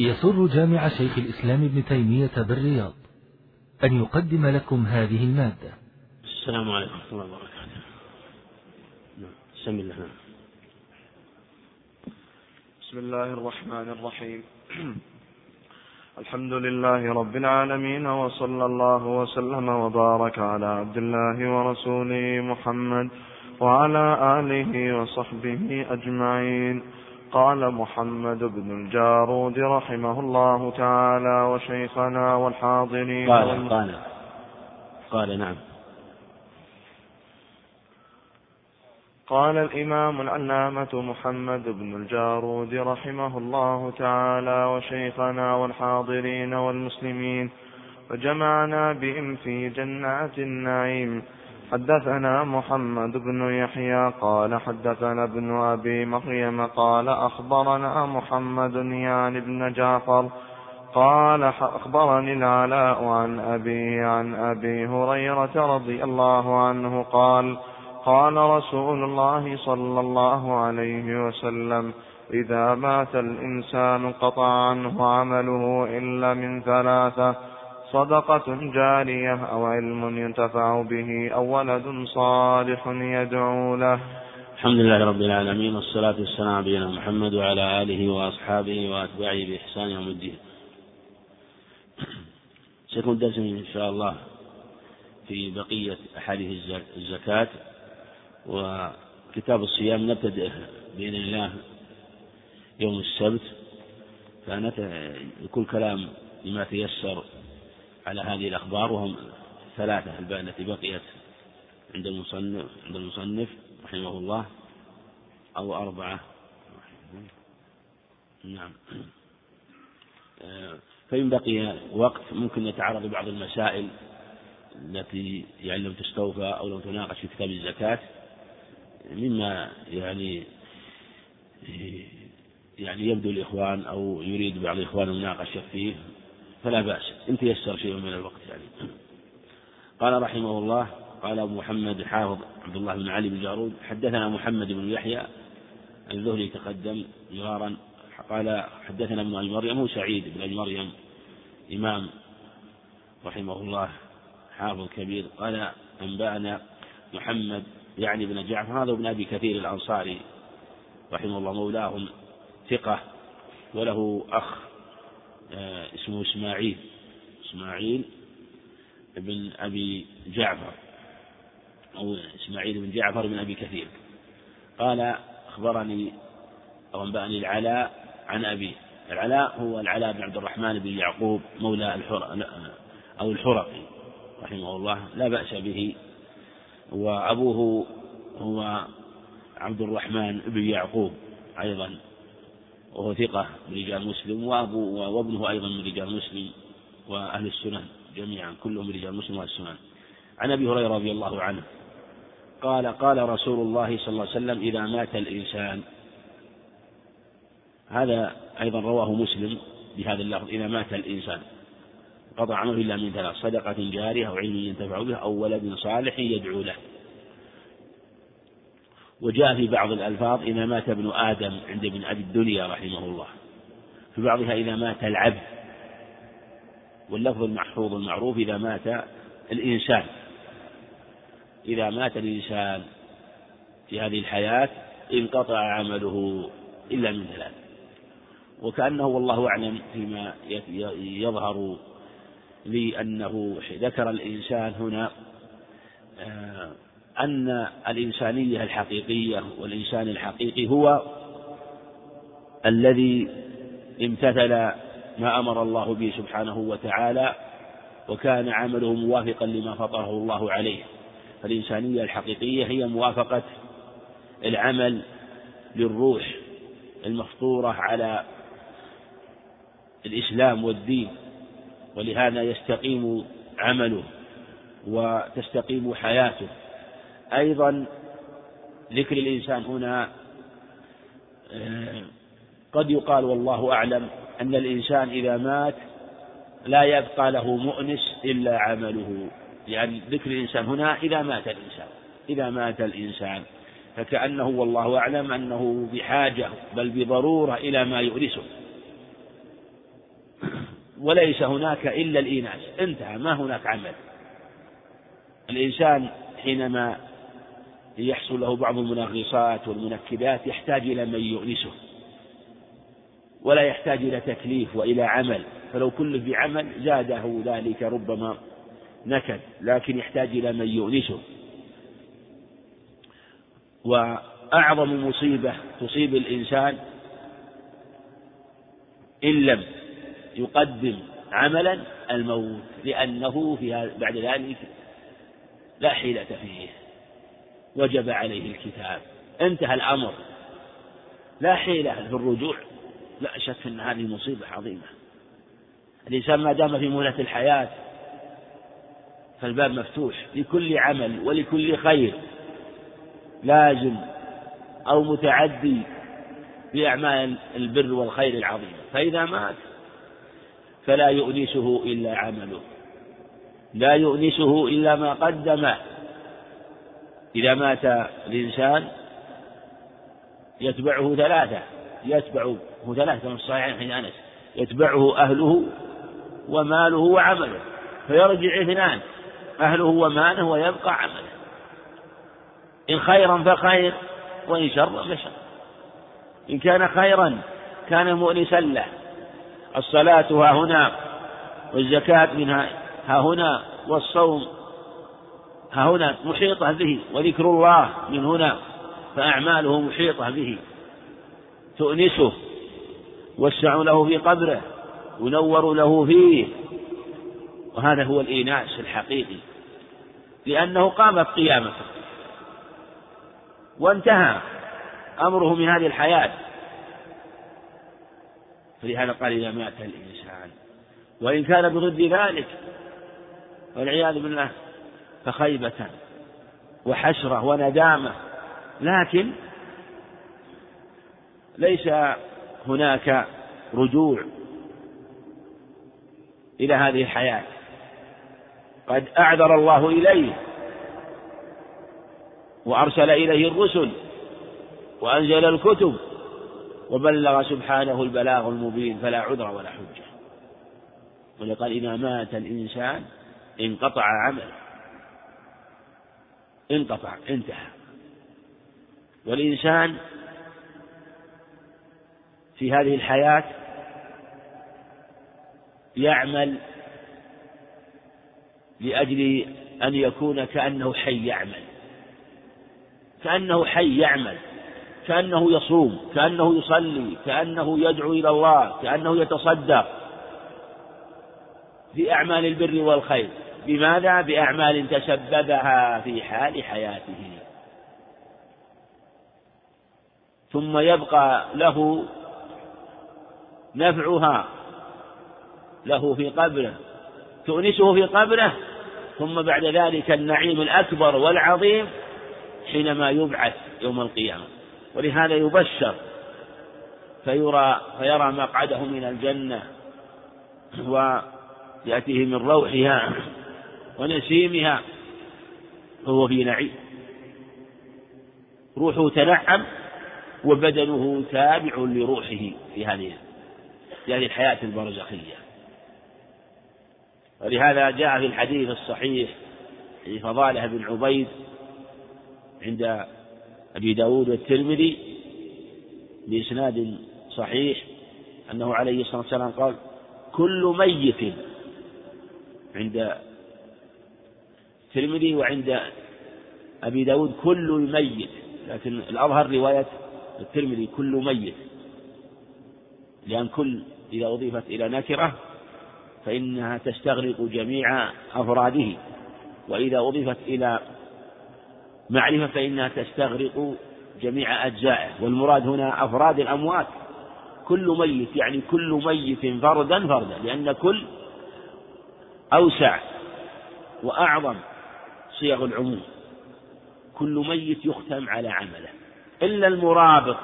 يسر جامع شيخ الإسلام ابن تيمية بالرياض أن يقدم لكم هذه المادة السلام عليكم ورحمة الله وبركاته نعم. بسم الله. بسم الله الرحمن الرحيم الحمد لله رب العالمين وصلى الله وسلم وبارك على عبد الله ورسوله محمد وعلى آله وصحبه أجمعين قال محمد بن الجارود رحمه الله تعالى وشيخنا والحاضرين قال قال قال نعم. قال الإمام العلامة محمد بن الجارود رحمه الله تعالى وشيخنا والحاضرين والمسلمين وجمعنا بهم في جنات النعيم. حدثنا محمد بن يحيى قال حدثنا ابن أبي مريم قال أخبرنا محمد يعني بن جعفر قال أخبرني العلاء عن أبي عن أبي هريرة رضي الله عنه قال قال رسول الله صلى الله عليه وسلم إذا مات الإنسان قطع عنه عمله إلا من ثلاثة صدقة جارية أو علم ينتفع به أو ولد صالح يدعو له. الحمد لله رب العالمين والصلاة والسلام على محمد وعلى آله وأصحابه وأتباعه بإحسان يوم الدين. سيكون درس إن شاء الله في بقية أحاديث الزكاة وكتاب الصيام نبتدئ بإذن الله يوم السبت. فكل كلام لما تيسر على هذه الأخبار وهم ثلاثة التي بقيت عند المصنف عند المصنف رحمه الله أو أربعة. نعم. فإن بقي وقت ممكن نتعرض لبعض المسائل التي يعني لم تستوفى أو لم تناقش في كتاب الزكاة مما يعني يعني يبدو الإخوان أو يريد بعض الإخوان المناقشة فيه. فلا بأس. إن تيسر شيء من الوقت يعني. قال رحمه الله قال أبو محمد حافظ عبد الله بن علي بن جارود حدثنا محمد بن يحيى الذهلي تقدم مرارا قال حدثنا ابن أبي مريم هو سعيد بن أبي مريم إمام رحمه الله حافظ كبير قال أنبأنا محمد يعني بن جعفر هذا ابن أبي كثير الأنصاري رحمه الله مولاهم ثقة وله أخ اسمه إسماعيل. إسماعيل بن أبي جعفر. أو إسماعيل بن جعفر بن أبي كثير. قال أخبرني أو أنبأني العلاء عن أبي. العلاء هو العلاء بن عبد الرحمن بن يعقوب مولى الحر أو الحرقي رحمه الله. لا بأس به. وأبوه هو عبد الرحمن بن يعقوب أيضا. وهو ثقة من رجال مسلم وأبو وابنه أيضا من رجال مسلم وأهل السنن جميعا كلهم من رجال مسلم وأهل السنن. عن أبي هريرة رضي الله عنه قال قال رسول الله صلى الله عليه وسلم إذا مات الإنسان هذا أيضا رواه مسلم بهذا اللفظ إذا مات الإنسان قطع عنه إلا من ثلاث صدقة جارية أو علم ينتفع به أو ولد صالح يدعو له. وجاء في بعض الألفاظ إذا مات ابن آدم عند ابن أبي الدنيا رحمه الله. في بعضها إذا مات العبد. واللفظ المحفوظ المعروف إذا مات الإنسان. إذا مات الإنسان في هذه الحياة انقطع عمله إلا من ثلاث وكأنه والله أعلم فيما يظهر لي أنه ذكر الإنسان هنا آه، أن الإنسانية الحقيقية والإنسان الحقيقي هو الذي امتثل ما أمر الله به سبحانه وتعالى وكان عمله موافقا لما فطره الله عليه. فالإنسانية الحقيقية هي موافقة العمل للروح المفطورة على الإسلام والدين ولهذا يستقيم عمله وتستقيم حياته. أيضا ذكر الإنسان هنا آه، قد يقال والله أعلم أن الإنسان إذا مات لا يبقى له مؤنس إلا عمله يعني ذكر الإنسان هنا إذا مات الإنسان إذا مات الإنسان. فكأنه والله أعلم أنه بحاجة بل بضرورة إلى ما يؤنسه. وليس هناك إلا الإيناس انتهى ما هناك عمل. الإنسان حينما يحصل له بعض المنغصات والمنكدات يحتاج إلى من يؤنسه ولا يحتاج إلى تكليف وإلى عمل. فلو كلف بعمل زاده ذلك ربما نكد لكن يحتاج إلى من يؤنسه وأعظم مصيبة تصيب الإنسان إن لم يقدم عملا الموت لأنه في بعد ذلك لا حيلة فيه. وجب عليه الكتاب. انتهى الأمر. لا حيلة في الرجوع. لا شك أن هذه مصيبة عظيمة. الإنسان ما دام في مهلة الحياة فالباب مفتوح. لكل عمل ولكل خير. لازم أو متعدي بأعمال البر والخير العظيمة فإذا مات فلا يؤنسه إلا عمله. لا يؤنسه إلا ما قدم. إذا مات الإنسان يتبعه ثلاثة يتبعه ثلاثة من الصحيحين حين أنس يتبعه أهله وماله وعمله فيرجع اثنان أهله وماله ويبقى عمله. إن خيرا فخير وإن شرا فشر. إن كان خيرا كان مؤنسا له. الصلاة ها هنا والزكاة منها ها هنا والصوم ها هنا محيطة به وذكر الله من هنا فأعماله محيطة به. تؤنسه وسع له في قبره ينور له فيه. وهذا هو الإيناس الحقيقي. لأنه قامت قيامته وانتهى أمره من هذه الحياة. فلهذا قال إذا مات الإنسان وإن كان بضد ذلك والعياذ بالله فخيبة وحسرة وندامة. لكن ليس هناك رجوع إلى هذه الحياة. قد أعذر الله إليه وأرسل إليه الرسل وأنزل الكتب وبلغ سبحانه البلاغ المبين فلا عذر ولا حجة. ولقال إذا مات الإنسان انقطع عمله. انقطع انتهى. والإنسان في هذه الحياة يعمل لأجل أن يكون كأنه حي يعمل. كأنه حي يعمل. كأنه يصوم كأنه يصلي كأنه يدعو إلى الله كأنه يتصدق بأعمال البر والخير. بماذا؟ بأعمال تسببها في حال حياته. ثم يبقى له نفعها له في قبره تؤنسه في قبره ثم بعد ذلك النعيم الأكبر والعظيم حينما يبعث يوم القيامة. ولهذا يبشر فيرى فيرى مقعده من الجنة ويأتيه من روحها. ونسيمها. فهو في نعيم. روحه تنعم وبدنه تابع لروحه في هذه في هذه الحياة البرزخية. ولهذا جاء في الحديث الصحيح في فضالة بن عبيد عند أبي داود والترمذي بإسناد صحيح أنه عليه الصلاة والسلام قال كل ميت عند الترمذي وعند أبي داود كل ميت لكن الأظهر رواية الترمذي كل ميت. لأن كل إذا أضيفت إلى نكرة فإنها تستغرق جميع أفراده وإذا أضيفت إلى معرفة فإنها تستغرق جميع أجزائه. والمراد هنا أفراد الأموات. كل ميت يعني كل ميت فردا فردا لأن كل أوسع وأعظم. صيغ العموم. كل ميت يختم على عمله. إلا المرابط.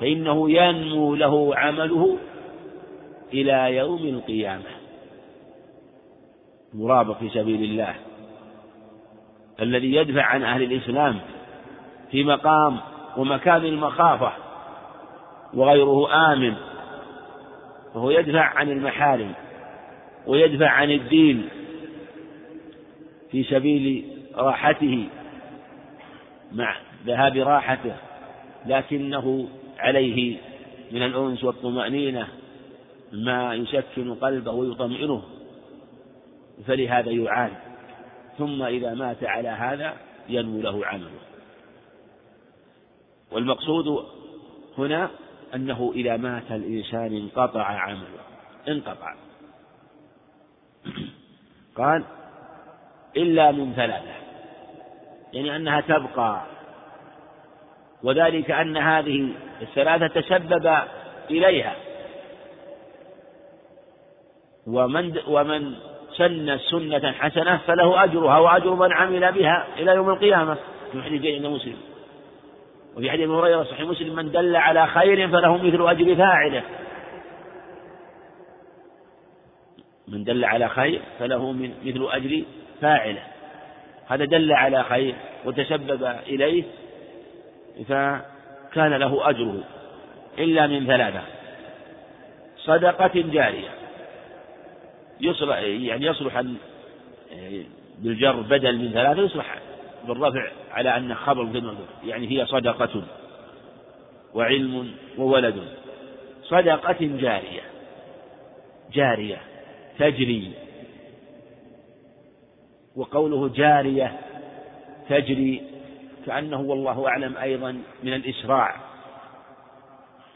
فإنه ينمو له عمله إلى يوم القيامة. مرابط في سبيل الله. الذي يدفع عن أهل الإسلام في مقام ومكان المخافة وغيره آمن. فهو يدفع عن المحارم ويدفع عن الدين. في سبيل راحته مع ذهاب راحته لكنه عليه من الأنس والطمأنينة ما يسكن قلبه ويطمئنه فلهذا يعان. ثم إذا مات على هذا ينمو له عمله. والمقصود هنا أنه إذا مات الإنسان انقطع عمله انقطع. قال إلا من ثلاثة يعني أنها تبقى وذلك أن هذه الثلاثة تسبب إليها. ومن ومن سن سنة حسنة فله أجرها وأجر من عمل بها إلى يوم القيامة. في حديث عند مسلم. وفي حديث هريرة صحيح مسلم من دل على خير فله مثل أجر فاعله. من دل على خير فله مثل أجر فاعلة. هذا دل على خير وتسبب إليه فكان له أجره إلا من ثلاثة صدقة جارية. يصلح يعني يصلح بالجر بدل من ثلاثة يصلح بالرفع على أن خبر يعني هي صدقة وعلم وولد. صدقة جارية. جارية تجري. وقوله جارية تجري كأنه والله أعلم أيضا من الإسراع.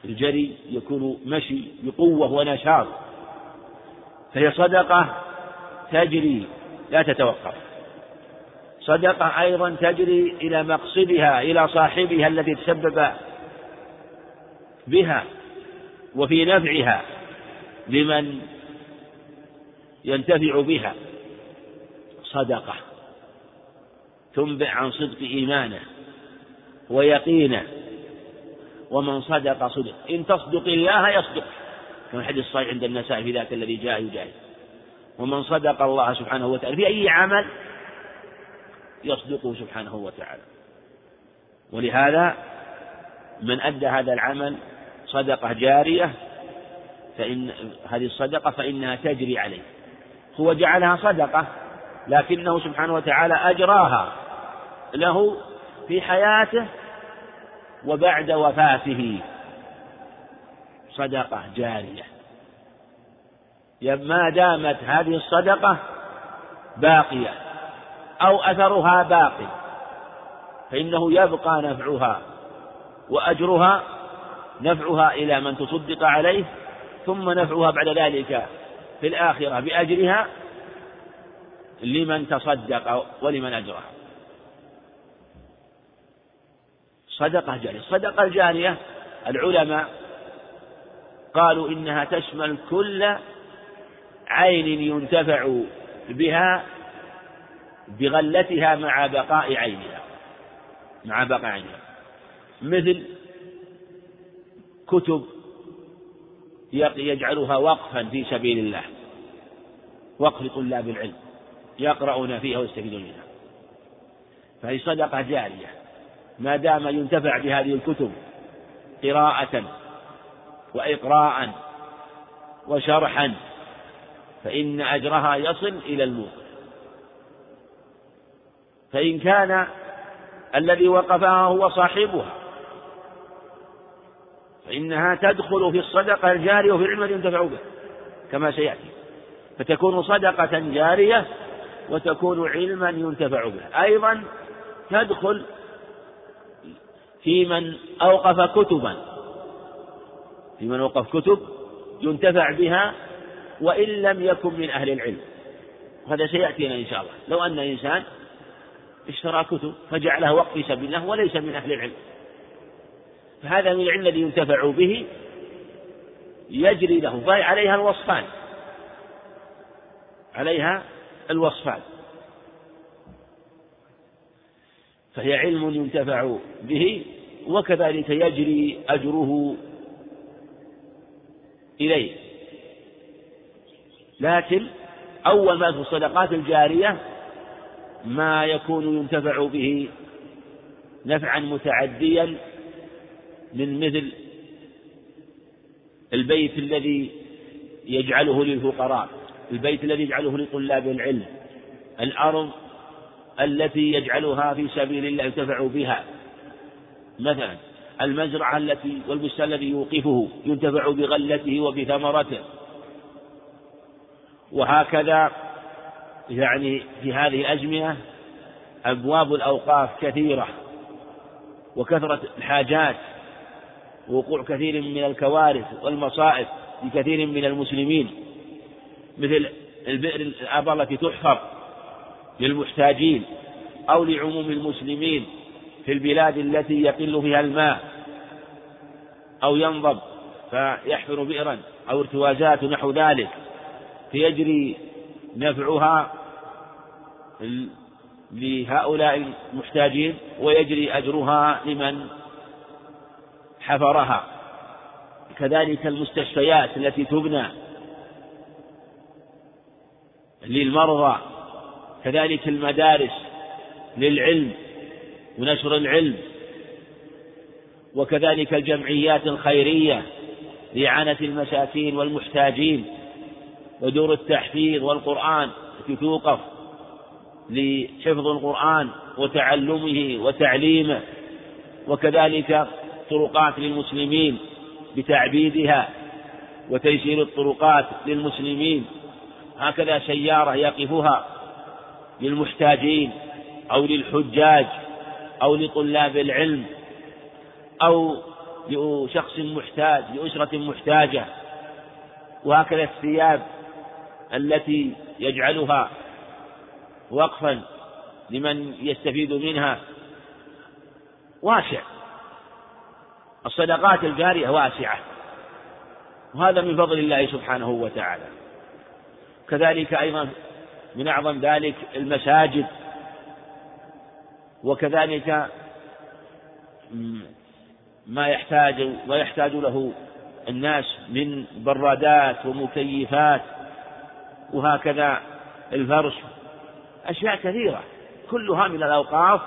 الجري يكون مشي بقوة ونشاط. فهي صدقة تجري لا تتوقف. صدقة أيضا تجري إلى مقصدها إلى صاحبها الذي تسبب بها وفي نفعها لمن ينتفع بها. صدقة تنبئ عن صدق إيمانه ويقينه ومن صدق صدق إن تصدق الله يصدق كما الحديث الصحيح عند النساء في ذاك الذي جاء يجاهد ومن صدق الله سبحانه وتعالى في أي عمل يصدقه سبحانه وتعالى. ولهذا من أدى هذا العمل صدقة جارية فإن هذه الصدقة فإنها تجري عليه. هو جعلها صدقة لكنه سبحانه وتعالى أجراها له في حياته وبعد وفاته. صدقة جارية. ما دامت هذه الصدقة باقية أو أثرها باقي فإنه يبقى نفعها وأجرها نفعها إلى من تصدق عليه ثم نفعها بعد ذلك في الآخرة بأجرها لمن تصدق ولمن أجرها صدقة جارية. الصدقة الجارية العلماء قالوا إنها تشمل كل عين ينتفع بها بغلتها مع بقاء عينها. مع بقاء عينها. مثل كتب يجعلها وقفا في سبيل الله. وقف لطلاب العلم. يقرؤون فيها ويستفيدون منها. فهي صدقة جارية. ما دام ينتفع بهذه الكتب قراءة وإقراء وشرحا فإن أجرها يصل إلى الموت فإن كان الذي وقفها هو صاحبها فإنها تدخل في الصدقة الجارية وفي العلم الذي ينتفع به كما سيأتي. فتكون صدقة جارية وتكون علما ينتفع به. أيضا تدخل في من أوقف كتبا. في من أوقف كتب ينتفع بها وإن لم يكن من أهل العلم. هذا سيأتينا إن شاء الله. لو أن إنسان اشترى كتب فجعلها وقف في سبيل الله وليس من أهل العلم. فهذا من العلم الذي ينتفع به يجري له. فعليها الوصفان. عليها الوصفان فهي علم ينتفع به وكذلك يجري أجره إليه. لكن أول ما في الصدقات الجارية ما يكون ينتفع به نفعا متعديا من مثل البيت الذي يجعله للفقراء. البيت الذي يجعله لطلاب العلم الأرض التي يجعلها في سبيل الله ينتفع بها. مثلا المزرعة التي والبستان الذي يوقفه ينتفع بغلته وبثمرته. وهكذا يعني في هذه الأزمنة أبواب الأوقاف كثيرة وكثرة الحاجات ووقوع كثير من الكوارث والمصائب لكثير من المسلمين. مثل البئر الآبار التي تحفر للمحتاجين أو لعموم المسلمين في البلاد التي يقل فيها الماء أو ينضب فيحفر بئرا أو ارتوازات نحو ذلك فيجري نفعها لهؤلاء المحتاجين ويجري أجرها لمن حفرها. كذلك المستشفيات التي تبنى للمرضى كذلك المدارس للعلم ونشر العلم وكذلك الجمعيات الخيرية لإعانة المساكين والمحتاجين ودور التحفيظ والقرآن التي توقف لحفظ القرآن وتعلمه وتعليمه وكذلك طرقات للمسلمين بتعبيدها وتيسير الطرقات للمسلمين هكذا سيارة يقفها للمحتاجين أو للحجاج أو لطلاب العلم أو لشخص محتاج لأسرة محتاجة. وهكذا الثياب التي يجعلها وقفا لمن يستفيد منها. واسع. الصدقات الجارية واسعة. وهذا من فضل الله سبحانه وتعالى. كذلك أيضا من أعظم ذلك المساجد وكذلك ما يحتاج ما يحتاج له الناس من برادات ومكيفات وهكذا الفرش. أشياء كثيرة كلها من الأوقاف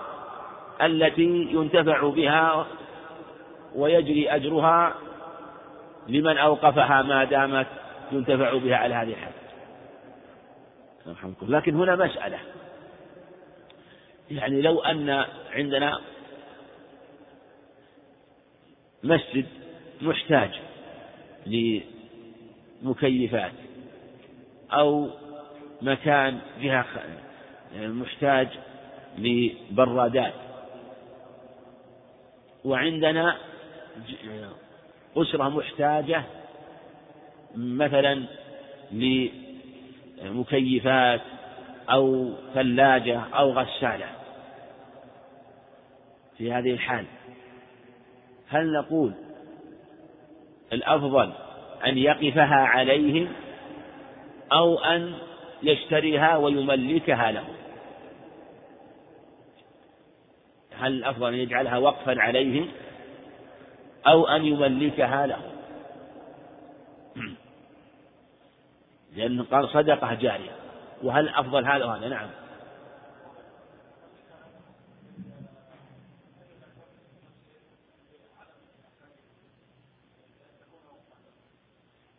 التي ينتفع بها ويجري أجرها لمن أوقفها ما دامت ينتفع بها على هذه الحال. لكن هنا مسألة. يعني لو أن عندنا مسجد محتاج لمكيفات أو مكان جهة محتاج لبرادات وعندنا أسرة محتاجة مثلا لمكيفات أو ثلاجة أو غسالة في هذه الحال. هل نقول الأفضل أن يقفها عليهم أو أن يشتريها ويملكها له هل الأفضل أن يجعلها وقفا عليهم أو أن يملكها له لأنه قال صدقة جارية. وهل أفضل هذا وهذا نعم.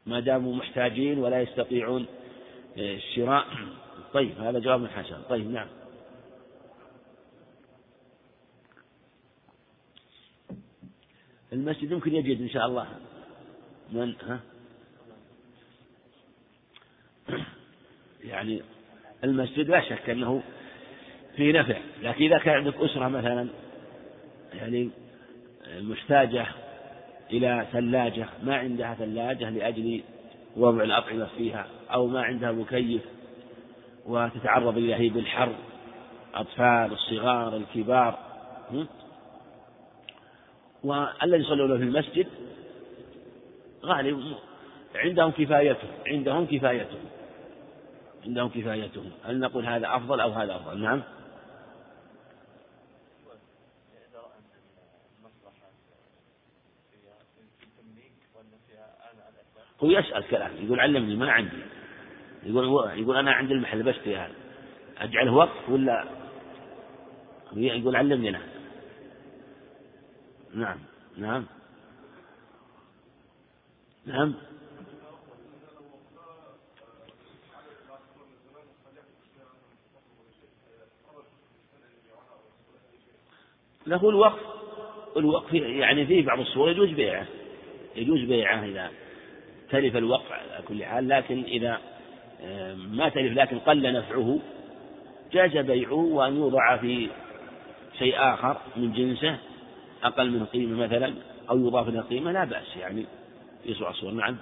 ما داموا محتاجين ولا يستطيعون الشراء. طيب هذا جواب حسن. طيب نعم. المسجد يمكن يجد إن شاء الله. من؟ ها؟ يعني المسجد لا شك أنه فيه نفع لكن إذا كان عندك أسرة مثلا يعني محتاجة إلى ثلاجة ما عندها ثلاجة لأجل وضع الأطعمة فيها أو ما عندها مكيف وتتعرض إليه بالحر أطفال الصغار الكبار والذي يصلون في المسجد غالب عندهم كفايتهم عندهم كفايتهم عندهم كفايتهم. هل نقول هذا أفضل أو هذا أفضل؟ نعم. هو يسأل كلام يقول علمني ما عندي. يقول يقول أنا عندي المحل بشتري هذا. أجعله وقف ولا؟ يقول علمني أنا. نعم نعم. نعم. له الوقف. الوقف يعني فيه بعض الصور يجوز بيعه. يجوز بيعه إذا تلف الوقف على كل حال لكن إذا آه، ما تلف لكن قل نفعه جاز بيعه وأن يوضع في شيء آخر من جنسه أقل من قيمة مثلا أو يضاف إلى قيمة لا بأس يعني في سوء الصور. نعم.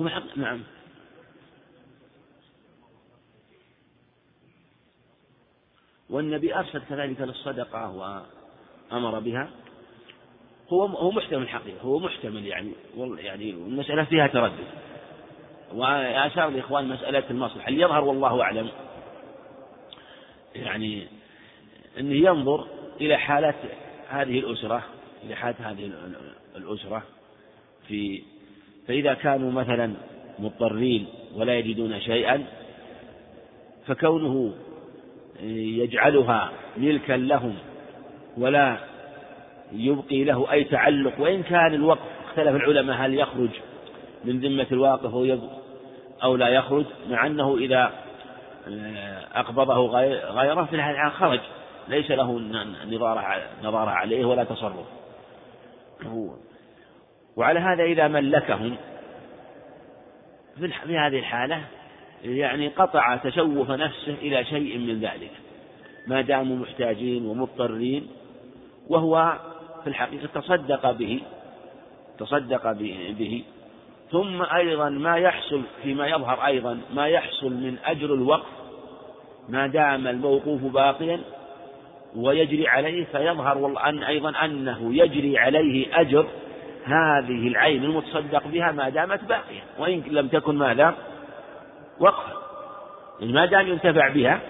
هم حق نعم. والنبي أرشد كذلك للصدقة وأمر بها. هو هو محتمل حقيقة. هو محتمل يعني. يعني المسألة فيها تردد. وأشار الإخوان مسألة المصلحة. اللي يظهر والله أعلم؟ يعني أنه ينظر إلى حالة هذه الأسرة إلى حالة هذه الأسرة في فإذا كانوا مثلا مضطرين ولا يجدون شيئا فكونه يجعلها ملكا لهم ولا يبقي له أي تعلق وإن كان الوقف اختلف العلماء هل يخرج من ذمة الواقف أو لا يخرج مع أنه إذا أقبضه غيره في الحال خرج. ليس له نظارة عليه ولا تصرف. وعلى هذا إذا ملكهم في هذه الحالة يعني قطع تشوف نفسه إلى شيء من ذلك ما داموا محتاجين ومضطرين وهو في الحقيقة تصدق به تصدق به ثم أيضا ما يحصل فيما يظهر أيضا ما يحصل من أجر الوقف ما دام الموقوف باقيا ويجري عليه فيظهر أن أيضا أنه يجري عليه أجر هذه العين المتصدق بها ما دامت باقية وإن لم تكن ماذا؟ وقفا يعني ما دام ينتفع بها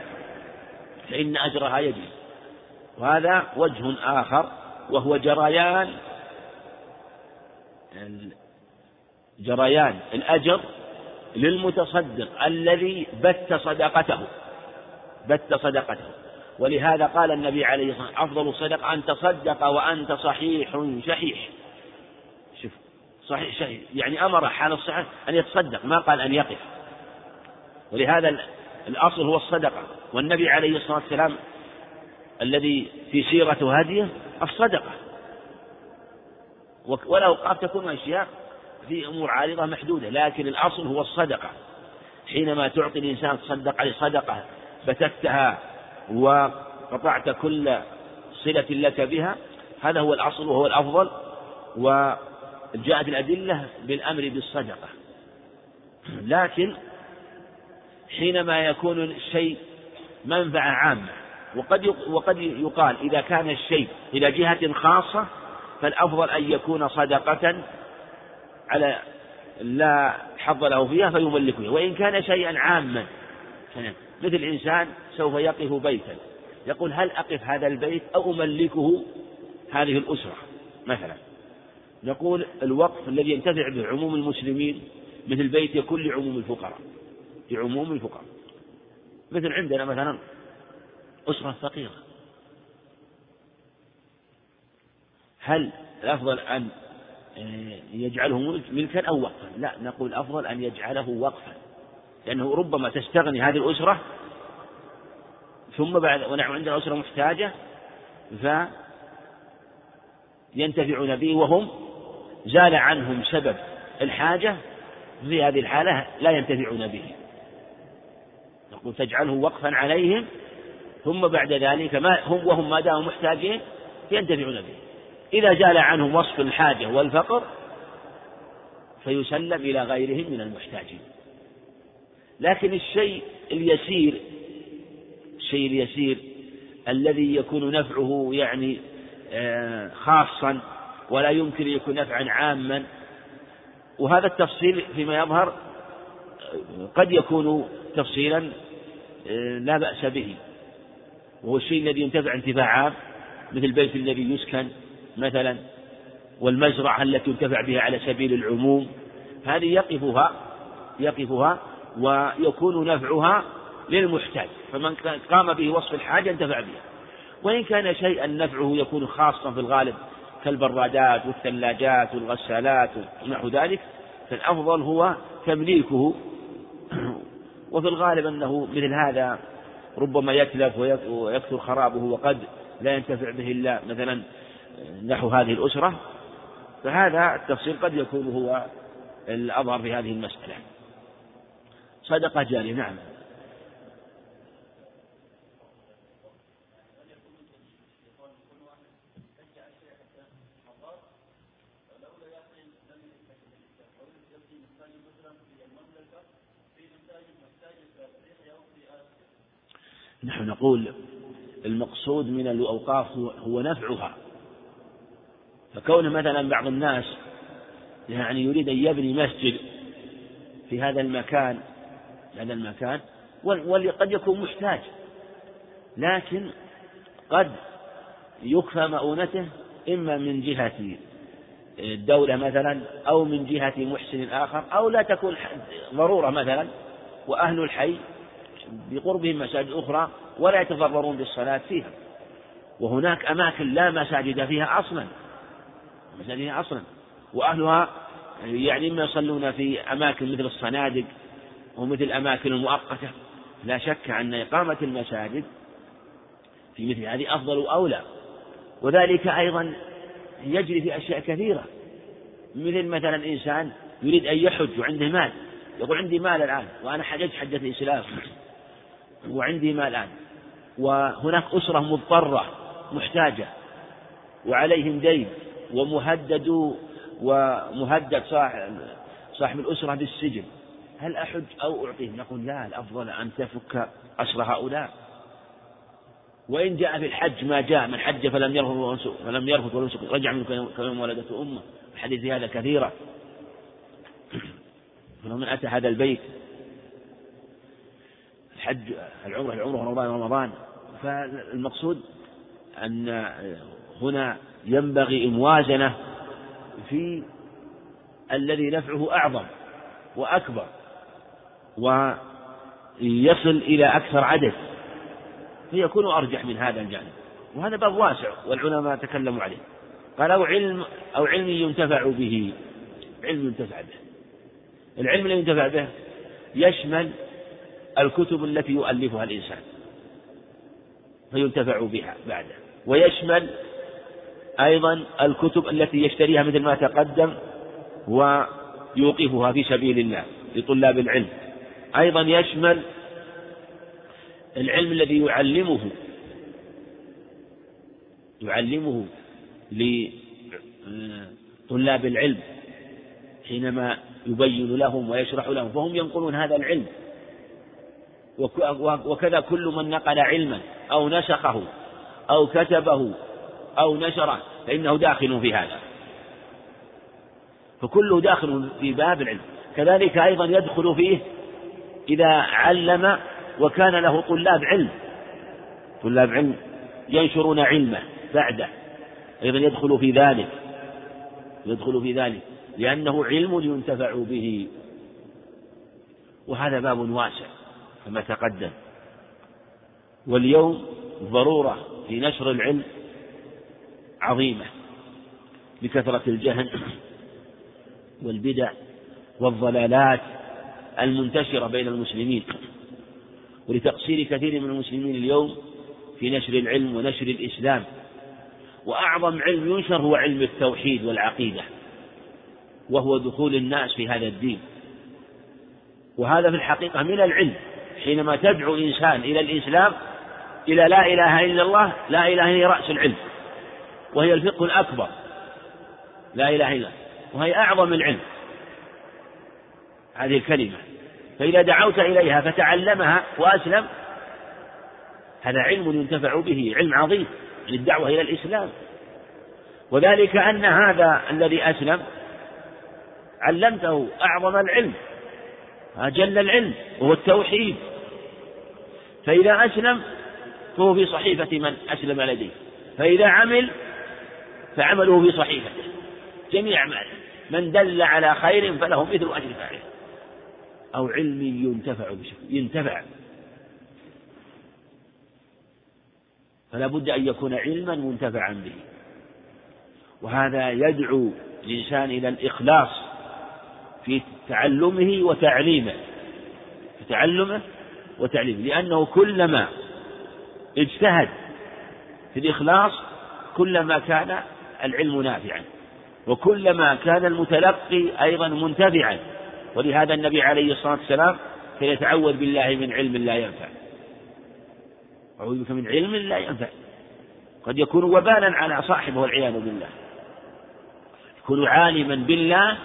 فإن أجرها يجري وهذا وجه آخر وهو جريان. جريان الأجر للمتصدق الذي بت صدقته. بت صدقته. ولهذا قال النبي عليه الصلاة والسلام أفضل الصدقة أن تصدق وأنت صحيح شحيح. صحيح شحيح يعني أمر حال الصحة أن يتصدق ما قال أن يقف. ولهذا الأصل هو الصدقة. والنبي عليه الصلاة والسلام الذي في سيرة هديه الصدقة. ولو قد تكون أشياء في أمور عارضة محدودة لكن الأصل هو الصدقة. حينما تعطي الإنسان تصدق عليه صدقة بتكتها وقطعت كل صلة لك بها هذا هو الأصل وهو الأفضل. وجاءت الأدلة بالأمر بالصدقة. لكن حينما يكون الشيء منفعة عامة وقد وقد يقال إذا كان الشيء إلى جهة خاصة فالأفضل أن يكون صدقة على لا حظ له فيها فيملكه. وإن كان شيئا عاما مثل إنسان سوف يقف بيتا يقول هل أقف هذا البيت أو أملكه هذه الأسرة؟ مثلا. نقول الوقف الذي ينتفع به عموم المسلمين مثل بيت يكون لعموم الفقراء لعموم الفقراء. مثل عندنا مثلا أسرة فقيرة هل الأفضل أن آه، يجعله ملكا أو وقفا؟ لا نقول الأفضل أن يجعله وقفا. لأنه ربما تستغني هذه الأسرة ثم بعد ونحن عندنا أسرة محتاجة فينتفعون به وهم زال عنهم سبب الحاجة في هذه الحالة لا ينتفعون به. نقول تجعله وقفا عليهم ثم بعد ذلك ما هم وهم ما داموا محتاجين ينتفعون به. إذا زال عنهم وصف الحاجة والفقر فيسلم إلى غيرهم من المحتاجين. لكن الشيء اليسير الشيء اليسير الذي يكون نفعه يعني آه، خاصا ولا يمكن يكون نفعا عاما. وهذا التفصيل فيما يظهر قد يكون تفصيلا لا بأس به. وهو الشيء الذي ينتفع انتفاع عام مثل البيت الذي يسكن مثلا والمزرعة التي ينتفع بها على سبيل العموم. هذه يقفها يقفها ويكون نفعها للمحتاج. فمن قام به وصف الحاجة انتفع بها. وإن كان شيئا نفعه يكون خاصا في الغالب. كالبرادات والثلاجات والغسالات ونحو ذلك فالأفضل هو تمليكه. وفي الغالب أنه مثل هذا ربما يتلف ويكثر خرابه وقد لا ينتفع به إلا مثلا نحو هذه الأسرة. فهذا التفصيل قد يكون هو الأظهر في هذه المسألة. صدقة جارية نعم. نحن نقول المقصود من الأوقاف هو نفعها. فكون مثلا بعض الناس يعني يريد أن يبني مسجد في هذا المكان في هذا المكان وقد يكون محتاج لكن قد يكفى مؤونته إما من جهة الدولة مثلا أو من جهة محسن آخر أو لا تكون ضرورة مثلا وأهل الحي بقربهم مساجد أخرى ولا يتضررون بالصلاة فيها. وهناك أماكن لا مساجد فيها أصلا. مساجد فيها أصلا. وأهلها يعني إما يصلون في أماكن مثل الصنادق ومثل الأماكن المؤقتة. لا شك أن إقامة المساجد في مثل هذه أفضل وأولى. وذلك أيضا يجري في أشياء كثيرة. مثل مثلا إنسان يريد أن يحج وعنده مال. يقول عندي مال الآن وأنا حججت حجة الإسلام. وعندي مال الآن وهناك أسرة مضطرة محتاجة وعليهم دين ومهدد ومهدد صاحب صاحب الأسرة بالسجن. هل أحج أو أعطيه؟ نقول لا الأفضل أن تفك أسر هؤلاء. وإن جاء في الحج ما جاء من حج فلم يرفض فلم يرفض ولم رجع منه كيوم ولدته أمه. الحديث هذا كثيرة. فلو من أتى هذا البيت الحج العمرة العمرة رمضان رمضان. فالمقصود أن هنا ينبغي موازنة في الذي نفعه أعظم وأكبر ويصل إلى أكثر عدد. فيكون أرجح من هذا الجانب. وهذا باب واسع والعلماء تكلموا عليه. قال أو علم أو علم ينتفع به. علم ينتفع به. العلم الذي ينتفع به يشمل الكتب التي يؤلفها الإنسان فينتفع بها بعده ويشمل أيضا الكتب التي يشتريها مثل ما تقدم ويوقفها في سبيل الله لطلاب العلم. أيضا يشمل العلم الذي يعلمه يعلمه لطلاب العلم حينما يبين لهم ويشرح لهم فهم ينقلون هذا العلم وكذا كل من نقل علما أو نسخه أو كتبه أو نشره فإنه داخل في هذا. فكله داخل في باب العلم. كذلك أيضا يدخل فيه إذا علم وكان له طلاب علم. طلاب علم ينشرون علمه بعده. أيضا يدخل في ذلك. يدخل في ذلك. لأنه علم ينتفع به. وهذا باب واسع. كما تقدم. واليوم ضرورة في نشر العلم عظيمة لكثرة الجهل والبدع والضلالات المنتشرة بين المسلمين ولتقصير كثير من المسلمين اليوم في نشر العلم ونشر الإسلام. وأعظم علم ينشر هو علم التوحيد والعقيدة وهو دخول الناس في هذا الدين. وهذا في الحقيقة من العلم حينما تدعو إنسان إلى الإسلام إلى لا إله إلا الله لا إله هي رأس العلم وهي الفقه الأكبر. لا إله إلا وهي أعظم العلم. هذه الكلمة. فإذا دعوت إليها فتعلمها وأسلم هذا علم ينتفع به علم عظيم للدعوة إلى الإسلام. وذلك أن هذا الذي أسلم علمته أعظم العلم أجل العلم وهو التوحيد. فإذا أسلم فهو في صحيفة من أسلم لديه. فإذا عمل فعمله في صحيفته. جميع أعماله. من دل على خير فله مثل أجر فاعله. أو علم ينتفع بشكل ينتفع. فلا بد أن يكون علما منتفعا به. وهذا يدعو الإنسان إلى الإخلاص في تعلمه وتعليمه. في تعلمه وتعليمه لأنه كلما اجتهد في الإخلاص كلما كان العلم نافعا وكلما كان المتلقي أيضا منتفعا ولهذا النبي عليه الصلاة والسلام كان يتعوذ بالله من علم لا ينفع. أعوذ بك من علم لا ينفع. قد يكون وبالا على صاحبه والعياذ بالله. يكون عالما بالله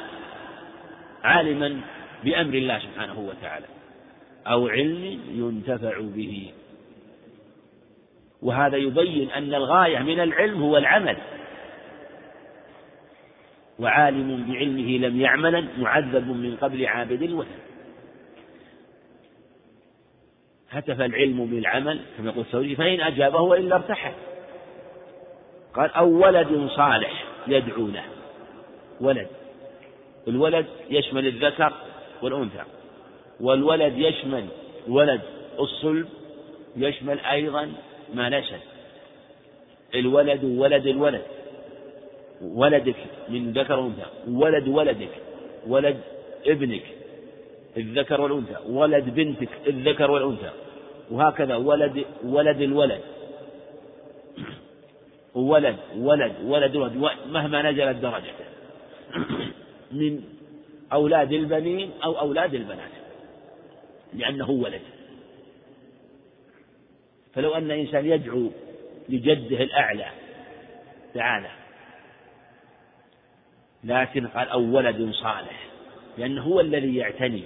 عالما بأمر الله سبحانه وتعالى. أو علم ينتفع به. وهذا يبين أن الغاية من العلم هو العمل. وعالم بعلمه لم يعملا معذب من قبل عابد الوثن هتف العلم بالعمل كما يقول الثوري فإن أجابه وإلا ارتحل. قال أو ولد صالح يدعو له ولد. الولد يشمل الذكر والأنثى. والولد يشمل ولد الصلب يشمل أيضا ما نشأ الولد ولد الولد ولدك من ذكر وأنثى ولد ولدك ولد ابنك الذكر والأنثى ولد بنتك الذكر والأنثى. وهكذا ولد ولد الولد. ولد ولد ولد ولد مهما نزلت درجته. من أولاد البنين أو أولاد البنات. لأنه ولد. فلو أن إنسان يدعو لجده الأعلى تعالى لكن قال أو ولد صالح لأنه هو الذي يعتني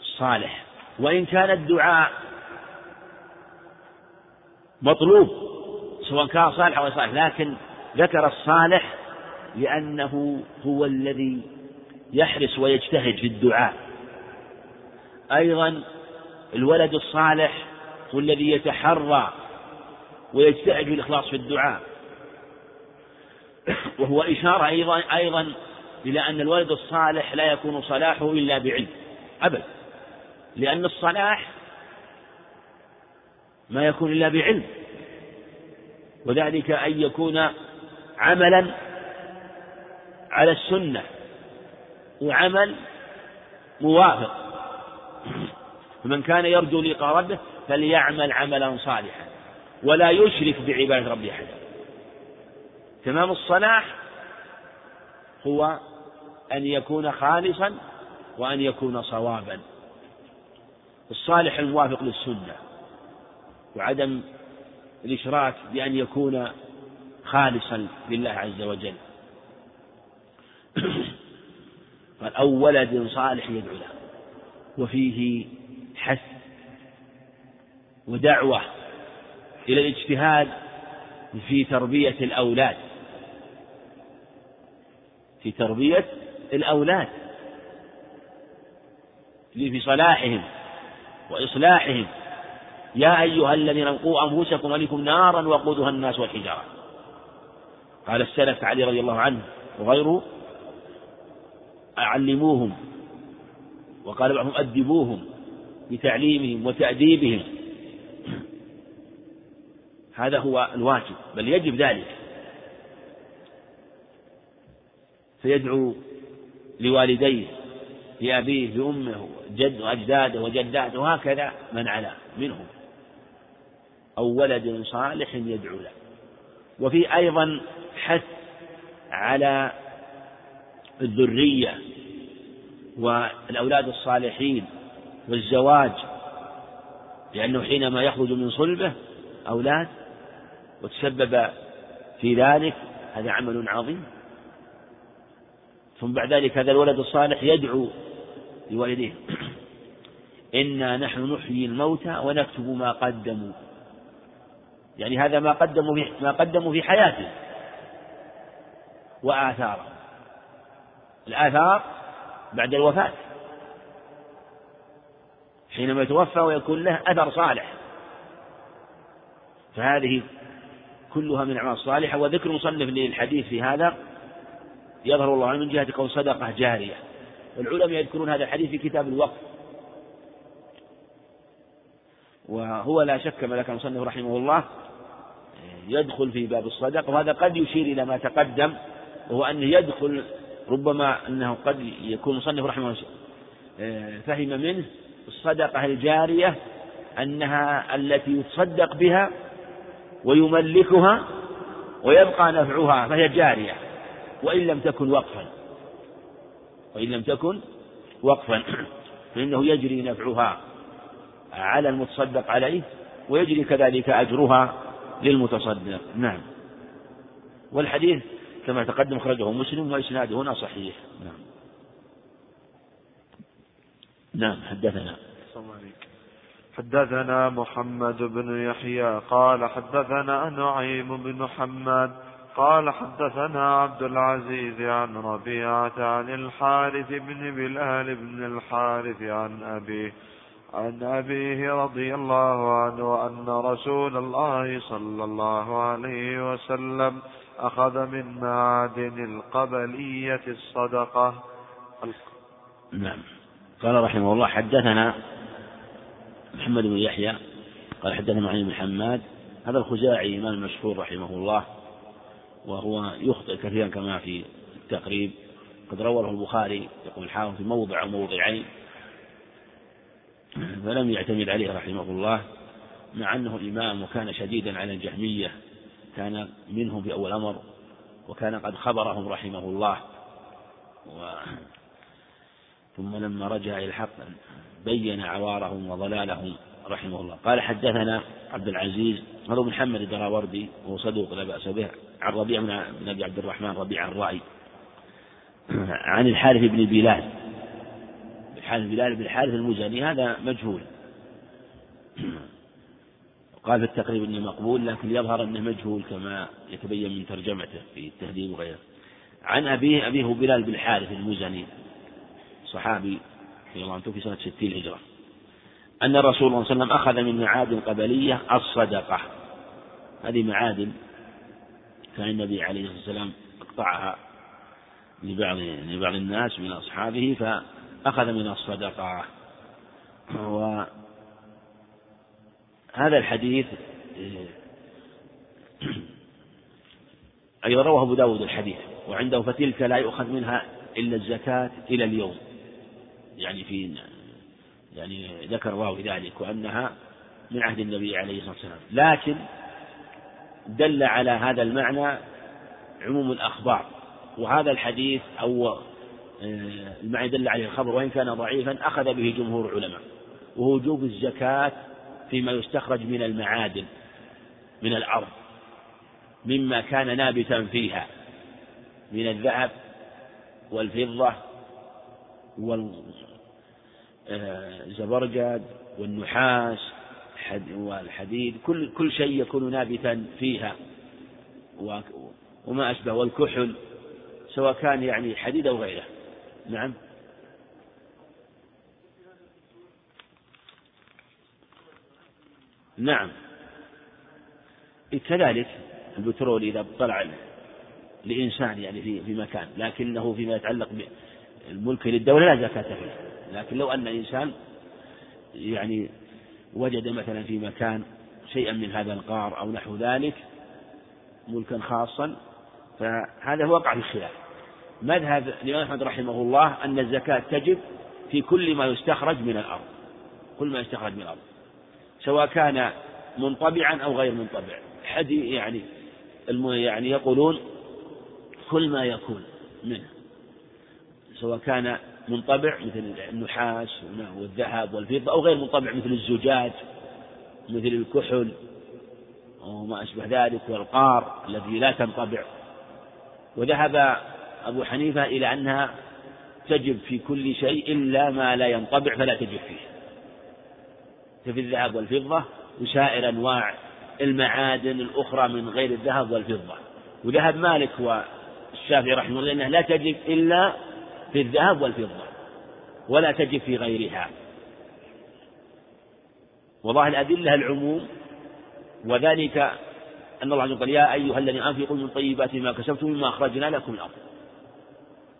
الصالح. وإن كان الدعاء مطلوب سواء كان صالح أو صالح لكن ذكر الصالح لأنه هو الذي يحرص ويجتهد في الدعاء. أيضا الولد الصالح هو الذي يتحرى ويجتهد في الإخلاص في الدعاء. وهو إشارة أيضا أيضا إلى أن الولد الصالح لا يكون صلاحه إلا بعلم أبدا. لأن الصلاح ما يكون إلا بعلم. وذلك أن يكون عملا على السنة وعمل موافق. فمن كان يرجو لقاء ربه فليعمل عملا صالحا ولا يشرك بعبادة ربه أحدا تمام الصلاح؟ هو أن يكون خالصا وأن يكون صوابا. الصالح الموافق للسنة وعدم الإشراك بأن يكون خالصا لله عز وجل. قال أو ولد صالح يدعو له. وفيه حث ودعوة إلى الاجتهاد في تربية الأولاد. في تربية الأولاد. في صلاحهم وإصلاحهم. يا أيها الذين قوا أنفسكم ولكم نارا وقودها الناس والحجارة. قال السلف علي رضي الله عنه وغيره علموهم وقال بعضهم أدبوهم. بتعليمهم وتأديبهم. هذا هو الواجب بل يجب ذلك. فيدعو لوالديه لأبيه لأمه جد وأجداده وجداته وهكذا من علاه منهم. أو ولد صالح يدعو له. وفي أيضا حث على الذرية والأولاد الصالحين. والزواج لأنه حينما يخرج من صلبه أولاد وتسبب في ذلك هذا عمل عظيم. ثم بعد ذلك هذا الولد الصالح يدعو لوالديه إنا نحن نحيي الموتى ونكتب ما قدموا. يعني هذا ما قدموا في ما قدموا في حياته وآثاره. الآثار بعد الوفاة. حينما يتوفى ويكون له أثر صالح. فهذه كلها من الأعمال الصالحة وذكر مصنف للحديث في هذا يظهر الله من جهة كون صدقة جارية. والعلماء يذكرون هذا الحديث في كتاب الوقف. وهو لا شك ما ذكر المصنف رحمه الله يدخل في باب الصدقة وهذا قد يشير إلى ما تقدم وهو أنه يدخل ربما أنه قد يكون مصنف رحمه الله آه، فهم منه الصدقة الجارية أنها التي يتصدق بها ويملكها ويبقى نفعها فهي جارية وإن لم تكن وقفا. وإن لم تكن وقفا. فإنه يجري نفعها على المتصدق عليه ويجري كذلك أجرها للمتصدق. نعم. والحديث كما تقدم أخرجه مسلم وإسناده هنا صحيح. نعم. نعم حدثنا. حدثنا محمد بن يحيى قال حدثنا نعيم بن محمد قال حدثنا عبد العزيز عن ربيعة عن الحارث بن بلال بن الحارث عن أبيه عن أبيه رضي الله عنه أن رسول الله صلى الله عليه وسلم أخذ من معادن القبلية الصدقة. نعم. قال رحمه الله حدثنا محمد بن يحيى قال حدثنا معين بن حماد هذا الخزاعي إمام المشهور رحمه الله وهو يخطئ كثيرا كما في التقريب قد رواه البخاري يقول الحافظ في موضع أو موضعين فلم يعتمد عليه رحمه الله مع أنه إمام وكان شديدا على الجهمية كان منهم في أول أمر وكان قد خبرهم رحمه الله ثم لما رجع إلى الحق بين عوارهم وضلالهم رحمه الله. قال حدثنا عبد العزيز هذا محمد الدراوردي وهو صدوق لا بأس به عن ربيع بن أبي عبد الرحمن ربيع الرأي عن الحارث بن بلال. الحارث بلال بن الحارث المزني هذا مجهول. قال في التقريب انه مقبول لكن يظهر أنه مجهول كما يتبين من ترجمته في التهذيب وغيره. عن أبيه أبيه بلال بن الحارث المزني صحابي رضي الله عنه في سنة ستين هجرة. أن الرسول صلى الله عليه وسلم أخذ من معادن قبلية الصدقة. هذه معادن كان النبي عليه الصلاة والسلام أقطعها لبعض لبعض الناس من أصحابه فأخذ من الصدقة. وهذا الحديث أيضا رواه أبو داود الحديث وعنده فتلك لا يؤخذ منها إلا الزكاة إلى اليوم. يعني في يعني ذكر راوي ذلك وأنها من عهد النبي عليه الصلاة والسلام. لكن دل على هذا المعنى عموم الأخبار. وهذا الحديث أو المعنى دل عليه الخبر وإن كان ضعيفا أخذ به جمهور العلماء. وهو وجوب الزكاة فيما يستخرج من المعادن من الأرض مما كان نابتا فيها من الذهب والفضة والزبرجد والنحاس والحديد كل كل شيء يكون نابتا فيها. وما أشبه والكحل سواء كان يعني حديد أو غيره. نعم. نعم. كذلك البترول إذا طلع لإنسان يعني في مكان لكنه فيما يتعلق بالملك للدولة لا زكاة فيه لكن لو أن إنسان يعني وجد مثلا في مكان شيئا من هذا القار أو نحو ذلك ملكا خاصا فهذا وقع في الخلاف. مذهب الإمام أحمد رحمه الله أن الزكاة تجب في كل ما يستخرج من الأرض. كل ما يستخرج من الأرض. سواء كان منطبعا أو غير منطبع. حد يعني يعني يقولون كل ما يكون منه. سواء كان منطبع مثل النحاس والذهب والفضة أو غير منطبع مثل الزجاج مثل الكحل وما أشبه ذلك والقار الذي لا تنطبع. وذهب أبو حنيفة إلى أنها تجب في كل شيء إلا ما لا ينطبع فلا تجب فيه. ففي الذهب والفضة وسائر أنواع المعادن الأخرى من غير الذهب والفضة. وذهب مالك والشافعي رحمه الله أنها لا تجب إلا في الذهب والفضة ولا تجب في غيرها. وظاهر الأدلة العموم وذلك أن الله عز وجل يا أيها الذين أنفقوا من طيبات ما كسبتم مما أخرجنا لكم الأرض.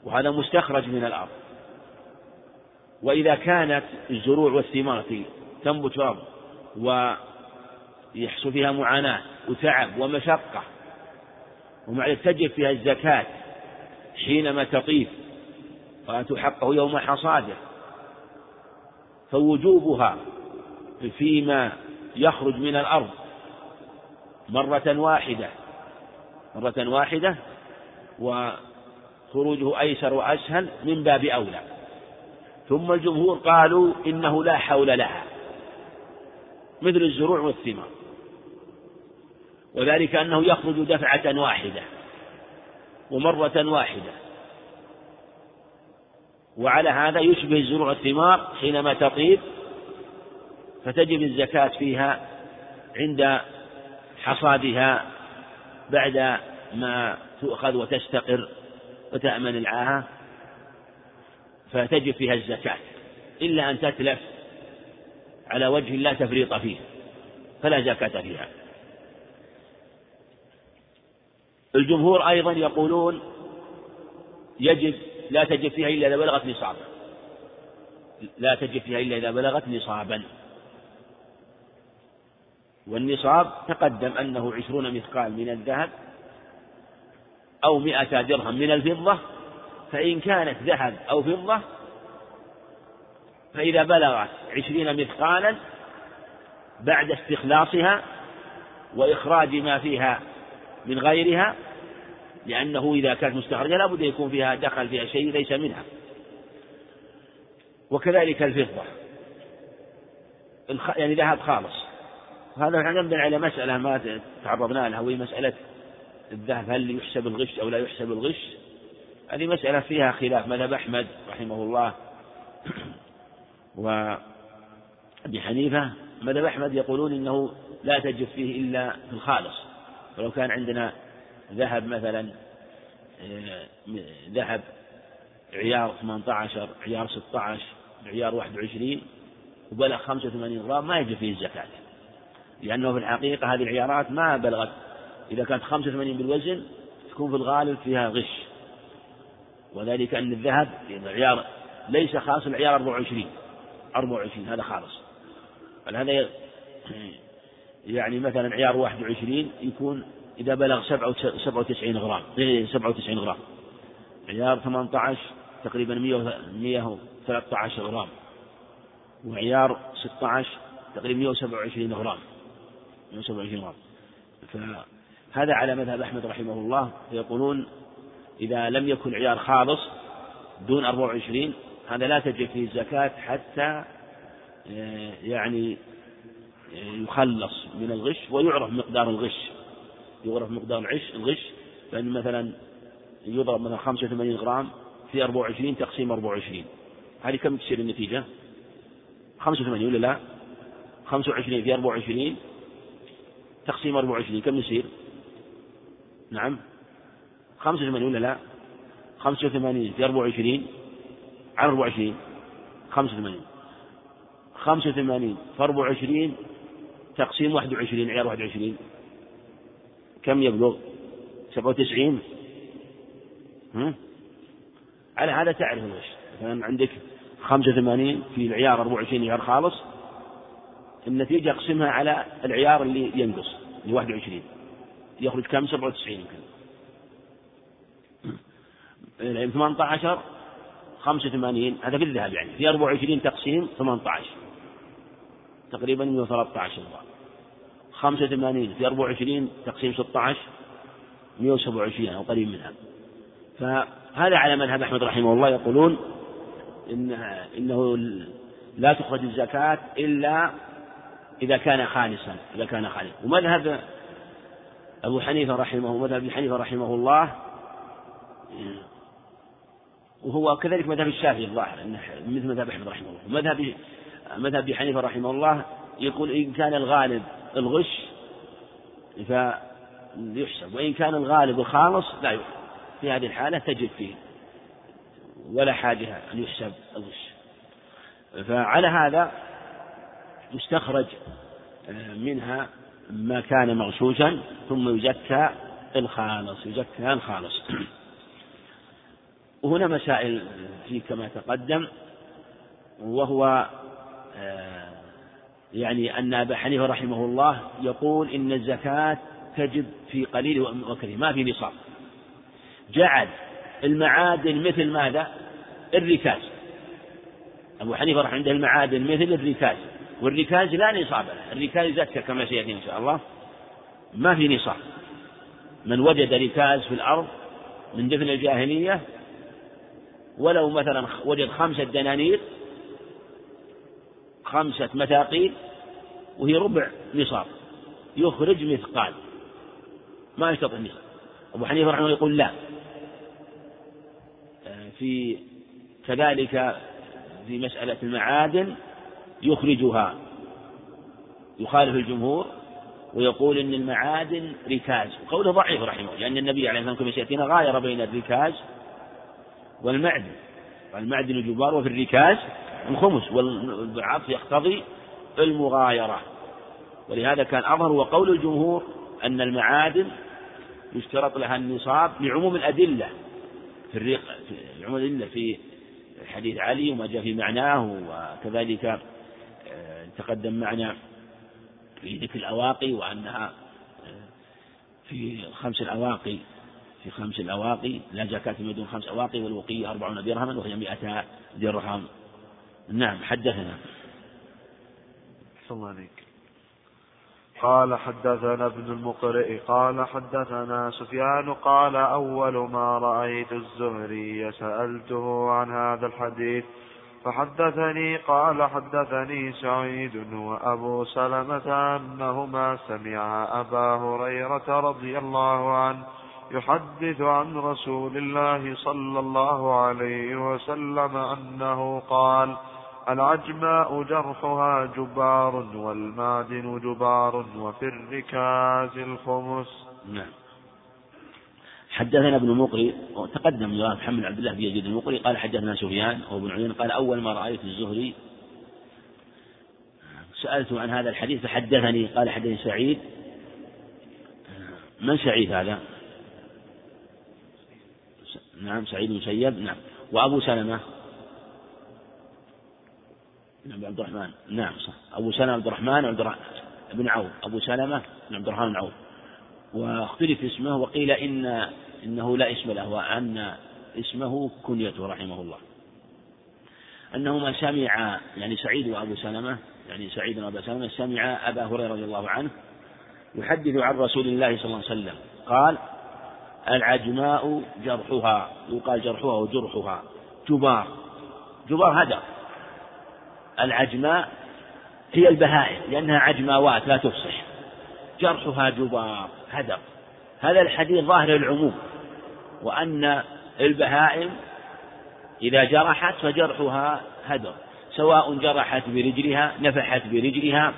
وهذا مستخرج من الأرض. وإذا كانت الزروع والثمار تنبت في الأرض ويحصل فيها معاناة وتعب ومشقة ومع ذلك تجب فيها الزكاة حينما تطيب وآتوا حقه يوم حصاده. فوجوبها فيما يخرج من الأرض مرة واحدة مرة واحدة وخروجه أيسر وأسهل من باب أولى. ثم الجمهور قالوا إنه لا حول لها مثل الزروع والثمار. وذلك أنه يخرج دفعة واحدة ومرة واحدة. وعلى هذا يشبه الزروع والثمار حينما تطيب فتجب الزكاة فيها عند حصادها بعد ما تؤخذ وتستقر وتأمن العاهة فتجب فيها الزكاة إلا أن تتلف على وجه لا تفريط فيه فلا زكاة فيها. الجمهور أيضا يقولون يجب لا تجب فيها إلا إذا بلغت نصابا. لا تجب فيها إلا إذا بلغت نصابا. والنصاب تقدم أنه عشرون مثقال من الذهب أو مئة درهم من الفضة فإن كانت ذهب أو فضة فإذا بلغت عشرين مثقالا بعد استخلاصها وإخراج ما فيها من غيرها لأنه إذا كانت مستخرجة لابد يكون فيها دخل فيها شيء ليس منها. وكذلك الفضة. يعني ذهب خالص. وهذا ينبني على مسألة ما تعرضنا لها وهي مسألة الذهب هل يحسب الغش أو لا يحسب الغش؟ هذه مسألة فيها خلاف مذهب أحمد رحمه الله. وأبي حنيفة مذهب أحمد يقولون إنه لا تجب فيه إلا في الخالص. ولو كان عندنا ذهب مثلا آه، ذهب عيار 18 عيار 16 عيار 21 وبلغ 85 غرام ما يجب فيه الزكاة. لأنه في الحقيقة هذه العيارات ما بلغت إذا كانت 85 بالوزن تكون في الغالب فيها غش. وذلك أن الذهب العيار ليس خاص العيار 24 24 هذا خالص. هذا يعني مثلا عيار 21 يكون إذا بلغ 97 غرام 97 غرام. عيار 18 تقريبا 113 غرام. وعيار 16 تقريبا 127 غرام. 127 غرام. فهذا على مذهب أحمد رحمه الله. يقولون إذا لم يكن عيار خالص دون 24 هذا لا تجب فيه الزكاة حتى آه، يعني آه، يخلص من الغش ويعرف مقدار الغش. يعرف مقدار العش الغش فإن مثلا يضرب مثلا 85 غرام في 24 تقسيم 24 هذه كم تصير النتيجة؟ 85 ولا لا؟ 25 في 24 تقسيم 24 كم يصير؟ نعم 85 ولا لا؟ 85 في 24 على 24 85 85 في 24 تقسيم 21 عيار 21 كم يبلغ؟ 97 على هذا تعرف الغش مثلا عندك 85 في العيار 24 عيار خالص. النتيجة أقسمها على العيار اللي ينقص اللي 21 يخرج كم؟ 97 يمكن. 18 85 هذا في الذهب يعني. في 24 تقسيم 18 تقريبا 113 غرام 85 في 24 تقسيم 16 127 أو قريب منها. فهذا على مذهب أحمد رحمه الله يقولون إن إنه لا تخرج الزكاة إلا إذا كان خالصا إذا كان خالصا. ومذهب أبو حنيفة رحمه مذهب أبي حنيفة رحمه الله وهو كذلك مذهب الشافعي الظاهر مثل مذهب أحمد رحمه الله. مذهب مذهب أبي حنيفة رحمه الله يقول إن كان الغالب الغش فيحسب وإن كان الغالب الخالص لا يحسب في هذه الحالة تجد فيه ولا حاجة أن يحسب الغش. فعلى هذا يستخرج آه، منها ما كان مغشوشا ثم يزكى الخالص يزكى الخالص. وهنا مسائل في كما تقدم وهو آه، يعني أن أبا حنيفة رحمه الله يقول إن الزكاة تجب في قليل وكثير ما في نصاب. جعل المعادن مثل ماذا؟ الركاز. أبو حنيفة رحمه عنده المعادن مثل الركاز والركاز لا نصاب له. الركاز يذكر كما سيأتي إن شاء الله. ما في نصاب. من وجد ركاز في الأرض من دفن الجاهلية ولو مثلا وجد خمسة دنانير خمسة مثاقيل وهي ربع نصاب. يخرج مثقال. ما يستطيع النصاب. أبو حنيفة رحمه الله يقول لا. في كذلك في مسألة المعادن يخرجها. يخالف الجمهور ويقول إن المعادن ركاز. قوله ضعيف رحمه الله لأن النبي عليه الصلاة والسلام كما سيأتينا غاير بين الركاز والمعدن. المعدن جبار وفي الركاز الخمس والعطف يقتضي المغايرة. ولهذا كان أظهر وقول الجمهور أن المعادن يشترط لها النصاب لعموم الأدلة. في الرق في عموم الأدلة في حديث علي وما جاء في معناه وكذلك آه، تقدم معنا في ذكر الأواقي وأنها آه، في خمس الأواقي في خمس الأواقي لا زكاة من دون خمس أواقي والوقية أربعون درهما وهي مئة درهم. نعم حدثنا. الله عليك. قال حدثنا ابن المقرئ قال حدثنا سفيان قال أول ما رأيت الزهري سألته عن هذا الحديث فحدثني قال حدثني سعيد وأبو سلمة أنهما سمعا أبا هريرة رضي الله عنه يحدث عن رسول الله صلى الله عليه وسلم أنه قال العجماء جرحها جبار والمعدن جبار وفي الركاز الخمس. نعم. حدثنا ابن مقري وتقدم محمد عبد الله بن يزيد المقري قال حدثنا سفيان وابن عيينة قال أول ما رأيت الزهري سألته عن هذا الحديث فحدثني قال حدثني سعيد. من سعيد هذا؟ نعم سعيد بن نعم. وأبو سلمة. نعم عبد الرحمن. نعم صح. أبو سلمة عبد الرحمن عبد بن عوف. أبو سلمة بن عبد الرحمن بن عوف. واختلف اسمه وقيل إن إنه لا اسم له وأن اسمه كنيته رحمه الله. أنهما سمع يعني سعيد وأبو سلمة يعني سعيد وأبو سلمة سمع أبا هريرة رضي الله عنه يحدث عن رسول الله صلى الله عليه وسلم. قال العجماء جرحها. يقال جرحها وجرحها. جبار. جبار هدر. العجماء هي البهائم لأنها عجماوات لا تفصح. جرحها جبار هدر. هذا الحديث ظاهر العموم وأن البهائم إذا جرحت فجرحها هدر سواء جرحت برجلها نفحت برجلها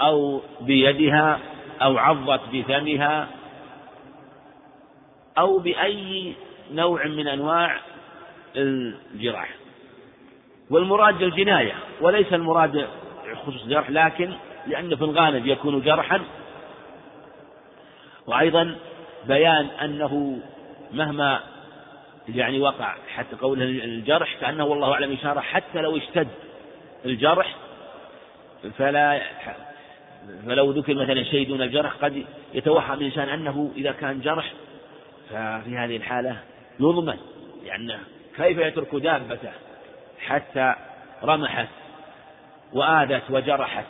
أو بيدها أو عضت بفمها أو بأي نوع من أنواع الجراح. والمراد الجناية وليس المراد خصوص الجرح لكن لأنه في الغالب يكون جرحا. وأيضا بيان أنه مهما يعني وقع حتى قول الجرح كأنه والله أعلم إشارة حتى لو اشتد الجرح فلا فلو ذكر مثلا شيء دون الجرح قد يتوهم الإنسان أنه إذا كان جرح ففي هذه الحالة يضمن لأنه كيف يترك دابته؟ حتى رمحت وآذت وجرحت.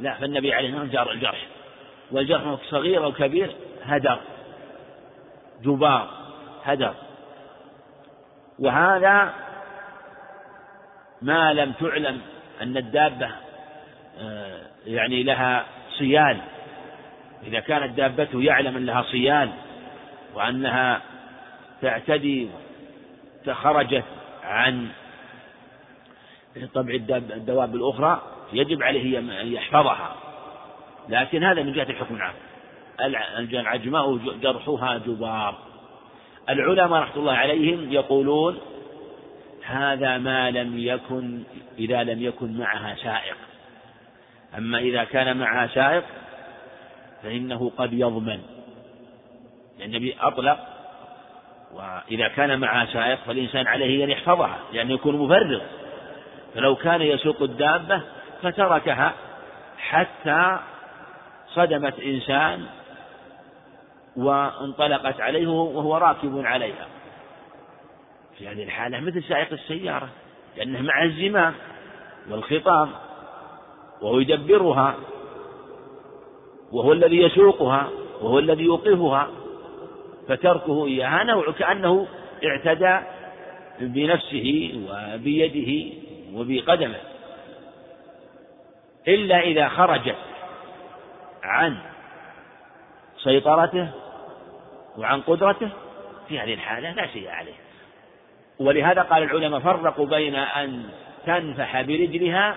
لا فالنبي عليه الصلاة والسلام الجرح. والجرح صغير أو كبير هدر. جبار هدر. وهذا ما لم تعلم أن الدابة آه، يعني لها صيال إذا كانت دابته يعلم أن لها صيال وأنها تعتدي خرجت عن طبع الدواب الأخرى يجب عليه أن يحفظها. لكن هذا من جهة الحكم العام. العجماء جرحها جبار. العلماء رحمة الله عليهم يقولون هذا ما لم يكن إذا لم يكن معها سائق أما إذا كان معها سائق فإنه قد يضمن. لأن النبي أطلق وإذا كان معها سائق فالإنسان عليه أن يحفظها لأنه يكون مفرغ فلو كان يسوق الدابة فتركها حتى صدمت إنسان وانطلقت عليه وهو راكب عليها. في هذه الحالة مثل سائق السيارة لأنه مع الزمام والخطام وهو يدبرها وهو الذي يسوقها وهو الذي يوقفها فتركه إياها نوع كأنه اعتدى بنفسه وبيده وبقدمه. إلا إذا خرجت عن سيطرته وعن قدرته في هذه الحالة لا شيء عليه. ولهذا قال العلماء فرقوا بين أن تنفح برجلها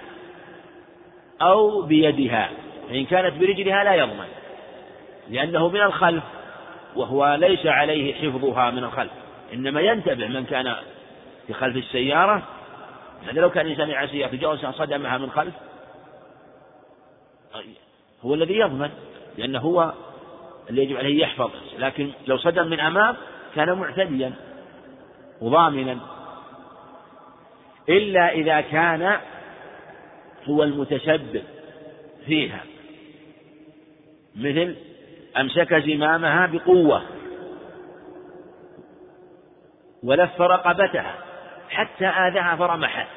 أو بيدها. فإن كانت برجلها لا يضمن لأنه من الخلف وهو ليس عليه حفظها من الخلف. إنما ينتبه من كان في خلف السيارة يعني لو كان إنسان على سيارة جاء صدمها من خلف هو الذي يضمن لأنه هو اللي يجب عليه يحفظ. لكن لو صدم من أمام كان معتديا وضامنا. إلا إذا كان هو المتسبب فيها. مثل أمسك زمامها بقوة ولف رقبتها. حتى آذاها فرمحت.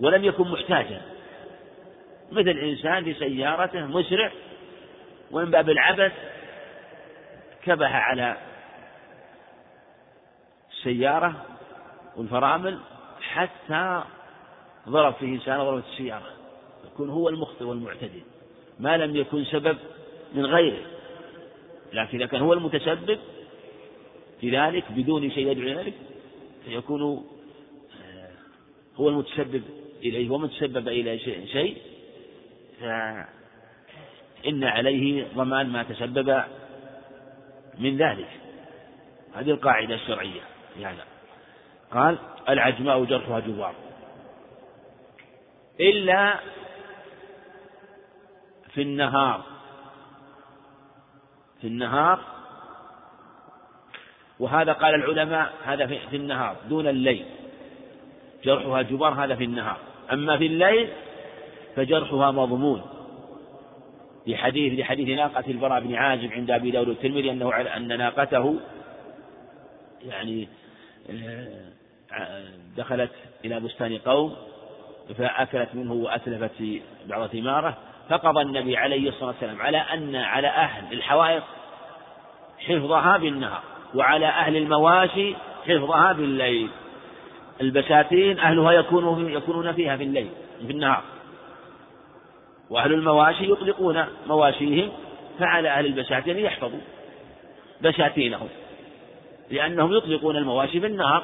ولم يكن محتاجا. مثل إنسان في سيارته مسرع ومن باب العبث كبح على السيارة والفرامل حتى ضرب فيه إنسان ضربت السيارة. يكون هو المخطئ والمعتدي. ما لم يكن سبب من غيره. لكن إذا كان هو المتسبب في ذلك بدون شيء يدعو ذلك فيكون آه، هو المتسبب إليه ومن تسبب إلى شيء فإن عليه ضمان ما تسبب من ذلك. هذه القاعدة الشرعية. في هذا قال العجماء جرحها جوار. إلا في النهار. في النهار وهذا قال العلماء هذا في النهار دون الليل. جرحها جبار هذا في النهار. أما في الليل فجرحها مضمون. في حديث لحديث ناقة البراء بن عازب عند أبي داود الترمذي أنه أن ناقته يعني آه، دخلت إلى بستان قوم فأكلت منه وأتلفت بعض ثماره. فقضى النبي عليه الصلاة والسلام على أن على أهل الحوائط حفظها بالنهار. وعلى أهل المواشي حفظها بالليل. البساتين أهلها يكونون يكونون فيها في الليل في النهار. وأهل المواشي يطلقون مواشيهم فعلى أهل البساتين يحفظوا بساتينهم. لأنهم يطلقون المواشي بالنهار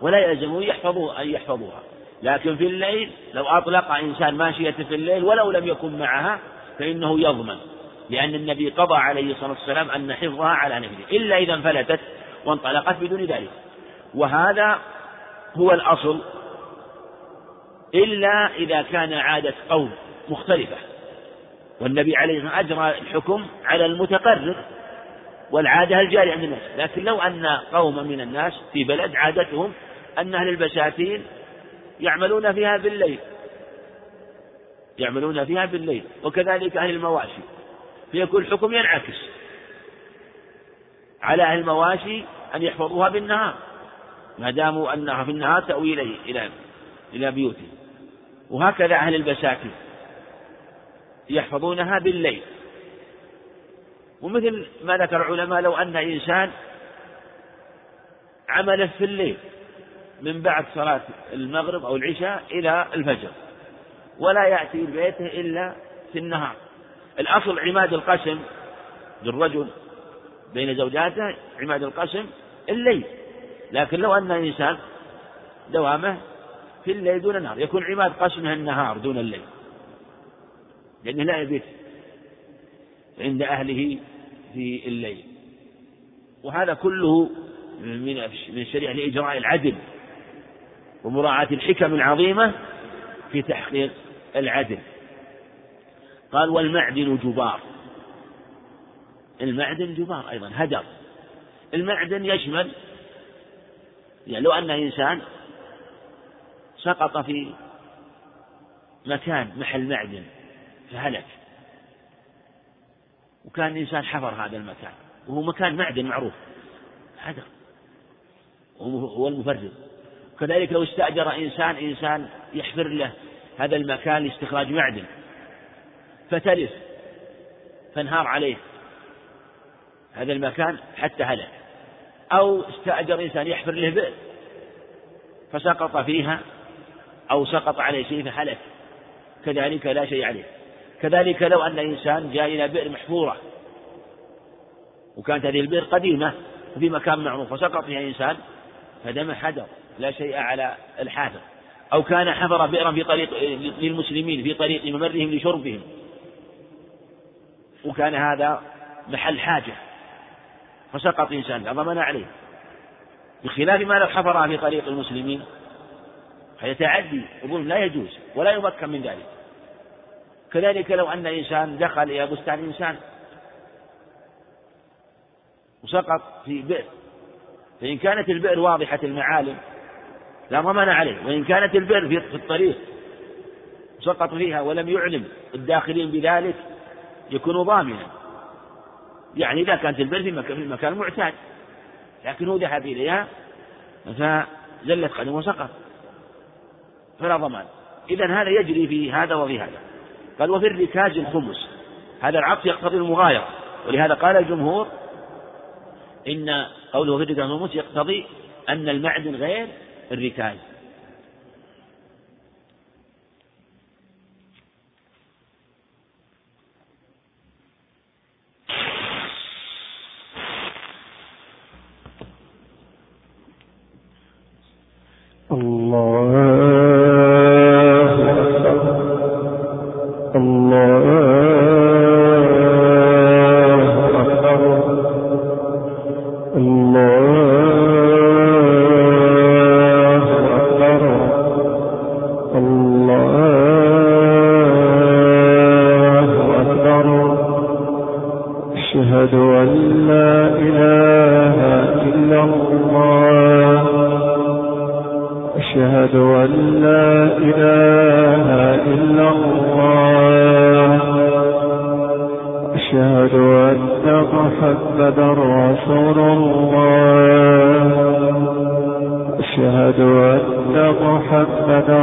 ولا يلزمون يحفظوا أن يحفظوها. لكن في الليل لو أطلق إنسان ماشيته في الليل ولو لم يكن معها فإنه يضمن. لأن النبي قضى عليه الصلاة والسلام أن حفظها على نفسه إلا إذا انفلتت وانطلقت بدون ذلك. وهذا هو الأصل إلا إذا كان عادة قوم مختلفة. والنبي عليه الصلاة والسلام أجرى الحكم على المتقرر والعادة الجارية عند الناس. لكن لو أن قوما من الناس في بلد عادتهم أن أهل البساتين يعملون فيها بالليل يعملون فيها بالليل وكذلك أهل المواشي. فيكون الحكم ينعكس على أهل المواشي أن يحفظوها بالنهار ما داموا أنها في النهار تأوي إلى إلى بيوتهم. وهكذا أهل البساتين يحفظونها بالليل. ومثل ما ذكر العلماء لو أن إنسان عمله في الليل من بعد صلاة المغرب أو العشاء إلى الفجر ولا يأتي بيته إلا في النهار. الأصل عماد القسم للرجل بين زوجاته عماد القسم الليل. لكن لو أن إنسان دوامه في الليل دون النهار يكون عماد قسمه النهار دون الليل. لأنه لا يبيت عند أهله في الليل. وهذا كله من من الشريعة لإجراء العدل ومراعاة الحكم العظيمة في تحقيق العدل. قال والمعدن جبار. المعدن جبار أيضا هدر المعدن يشمل يعني لو أن إنسان سقط في مكان محل معدن فهلك. وكان إنسان حفر هذا المكان وهو مكان معدن معروف. هدر هو المفرد كذلك لو استأجر إنسان إنسان يحفر له هذا المكان لاستخراج معدن. فتلف فانهار عليه. هذا المكان حتى هلك. أو استأجر إنسان يحفر له بئر فسقط فيها أو سقط عليه شيء فهلك. كذلك لا شيء عليه. كذلك لو أن إنسان جاء إلى بئر محفورة وكانت هذه البئر قديمة في مكان معروف وسقط فيها إنسان فدم حذر لا شيء على الحافر. أو كان حفر بئرا في طريق للمسلمين في طريق ممرهم لشربهم. وكان هذا محل حاجة. فسقط إنسان ضمن عليه. بخلاف ما لو حفرها في طريق المسلمين فيتعدي الظلم لا يجوز ولا يمكن من ذلك. كذلك لو أن إنسان دخل إلى بستان إنسان وسقط في بئر فإن كانت البئر واضحة المعالم لا ضمان عليه. وإن كانت البئر في الطريق سقط فيها ولم يعلم الداخلين بذلك يكون ضامنا. يعني إذا كانت البئر في المكان المعتاد لكن هو ذهب إليها فزلت قدمه وسقط. فلا ضمان. إذا هذا يجري في هذا وفي هذا. قال وفي الركاز الخمس. هذا العطف يقتضي المغايرة. ولهذا قال الجمهور إن قوله في الركاز الخمس يقتضي أن المعدن غير الركاز. قال وفي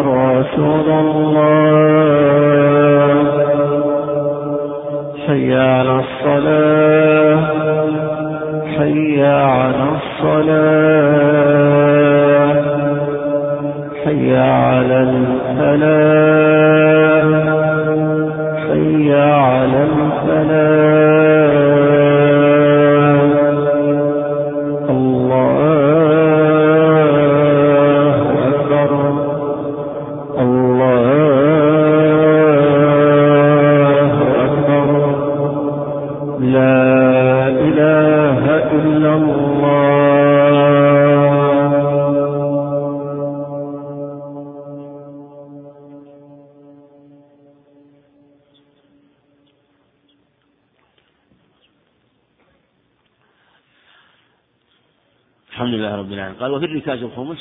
الركاز الخمس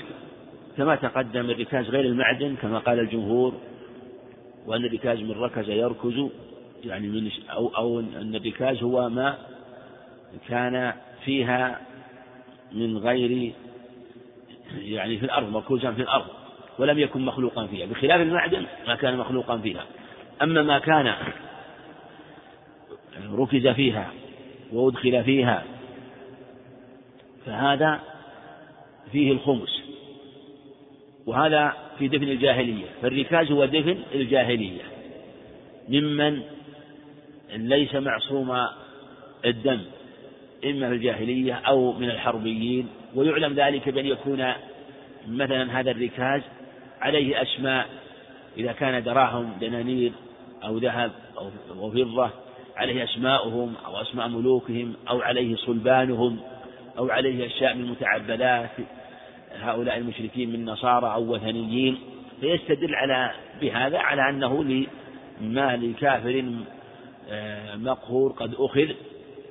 كما تقدم الركاز غير المعدن كما قال الجمهور وأن الركاز من ركز يركز يعني من أو أو أن الركاز هو ما كان فيها من غير يعني في الأرض مركوزا في الأرض ولم يكن مخلوقا فيها بخلاف المعدن ما كان مخلوقا فيها. أما ما كان ركز فيها وأدخل فيها فهذا فيه الخمس وهذا في دفن الجاهلية. فالركاز هو دفن الجاهلية. ممن ليس معصوم الدم إما في الجاهلية أو من الحربيين. ويعلم ذلك بأن يكون مثلا هذا الركاز عليه أسماء إذا كان دراهم دنانير أو ذهب أو فضة عليه أسماؤهم أو أسماء ملوكهم أو عليه صلبانهم أو عليه أشياء من المتعبدات هؤلاء المشركين من نصارى أو وثنيين فيستدل على بهذا على أنه لمال كافر آه، مقهور قد أخذ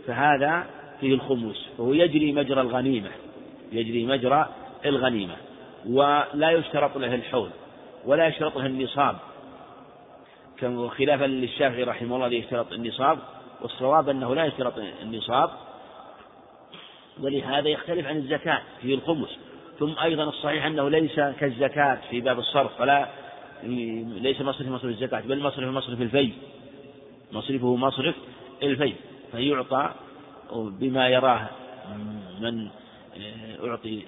فهذا فيه الخمس فهو يجري مجرى الغنيمة يجري مجرى الغنيمة ولا يشترط له الحول ولا يشترط له النصاب. خلافا للشافعي رحمه الله يشترط النصاب والصواب أنه لا يشترط النصاب ولهذا يختلف عن الزكاة فيه الخمس. ثم أيضا الصحيح أنه ليس كالزكاة في باب الصرف فلا ليس مصرف مصرف الزكاة بل مصرف مصرف الفي مصرفه مصرف الفي فيعطى بما يراه من أعطي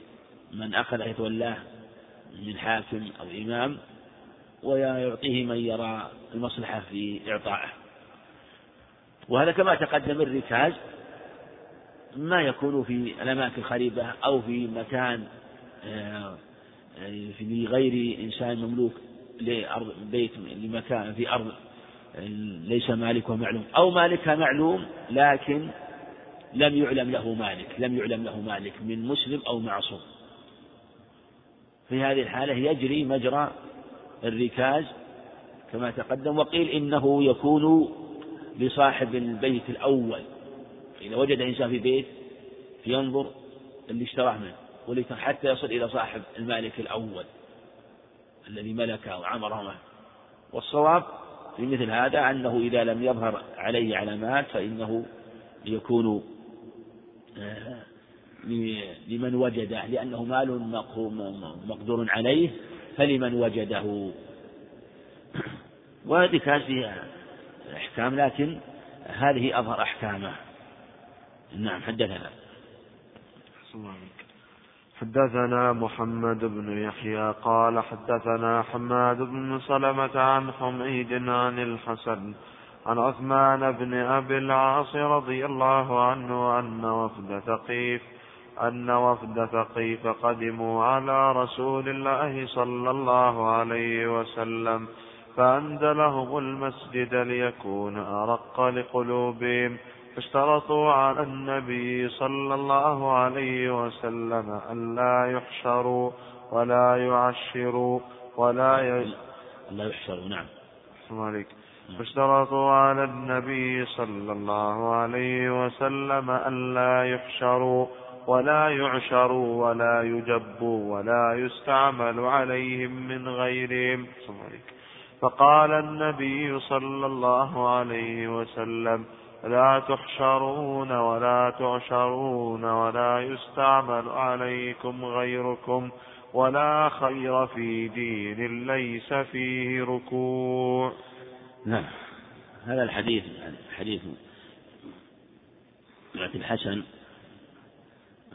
من أخذ يتولاه من حاكم أو إمام ويعطيه من يرى المصلحة في إعطائه. وهذا كما تقدم الركاز ما يكون في الأماكن الخريبة أو في مكان آه، في غير إنسان مملوك لأرض بيت لمكان في أرض ليس مالكه معلوم أو مالكها معلوم لكن لم يعلم له مالك لم يعلم له مالك من مسلم أو معصوم. في هذه الحالة يجري مجرى الركاز كما تقدم وقيل إنه يكون لصاحب البيت الأول. إذا وجد إنسان في بيت ينظر اللي اشتراه منه. حتى يصل إلى صاحب المالك الأول الذي ملكه وعمره والصواب في مثل هذا أنه إذا لم يظهر عليه علامات فإنه يكون آه، لمن وجده لأنه مال مقدور عليه فلمن وجده. وهذه كانت فيها أحكام لكن هذه أظهر أحكامه. نعم حدثنا. حدثنا محمد بن يحيى قال حدثنا حماد بن سلمة عن حميد عن الحسن عن عثمان بن أبي العاص رضي الله عنه أن وفد ثقيف أن وفد ثقيف قدموا على رسول الله صلى الله عليه وسلم فأنزلهم المسجد ليكون أرق لقلوبهم فاشترطوا على النبي صلى الله عليه وسلم ألا يحشروا ولا يعشروا ولا ي... لا يحشروا نعم. عليك فاشترطوا على النبي صلى الله عليه وسلم ألا يحشروا ولا يعشروا ولا يجبوا ولا يستعمل عليهم من غيرهم. فقال النبي صلى الله عليه وسلم لا تحشرون ولا تعشرون ولا يستعمل عليكم غيركم ولا خير في دين ليس فيه ركوع. نعم. هذا الحديث حديث الحسن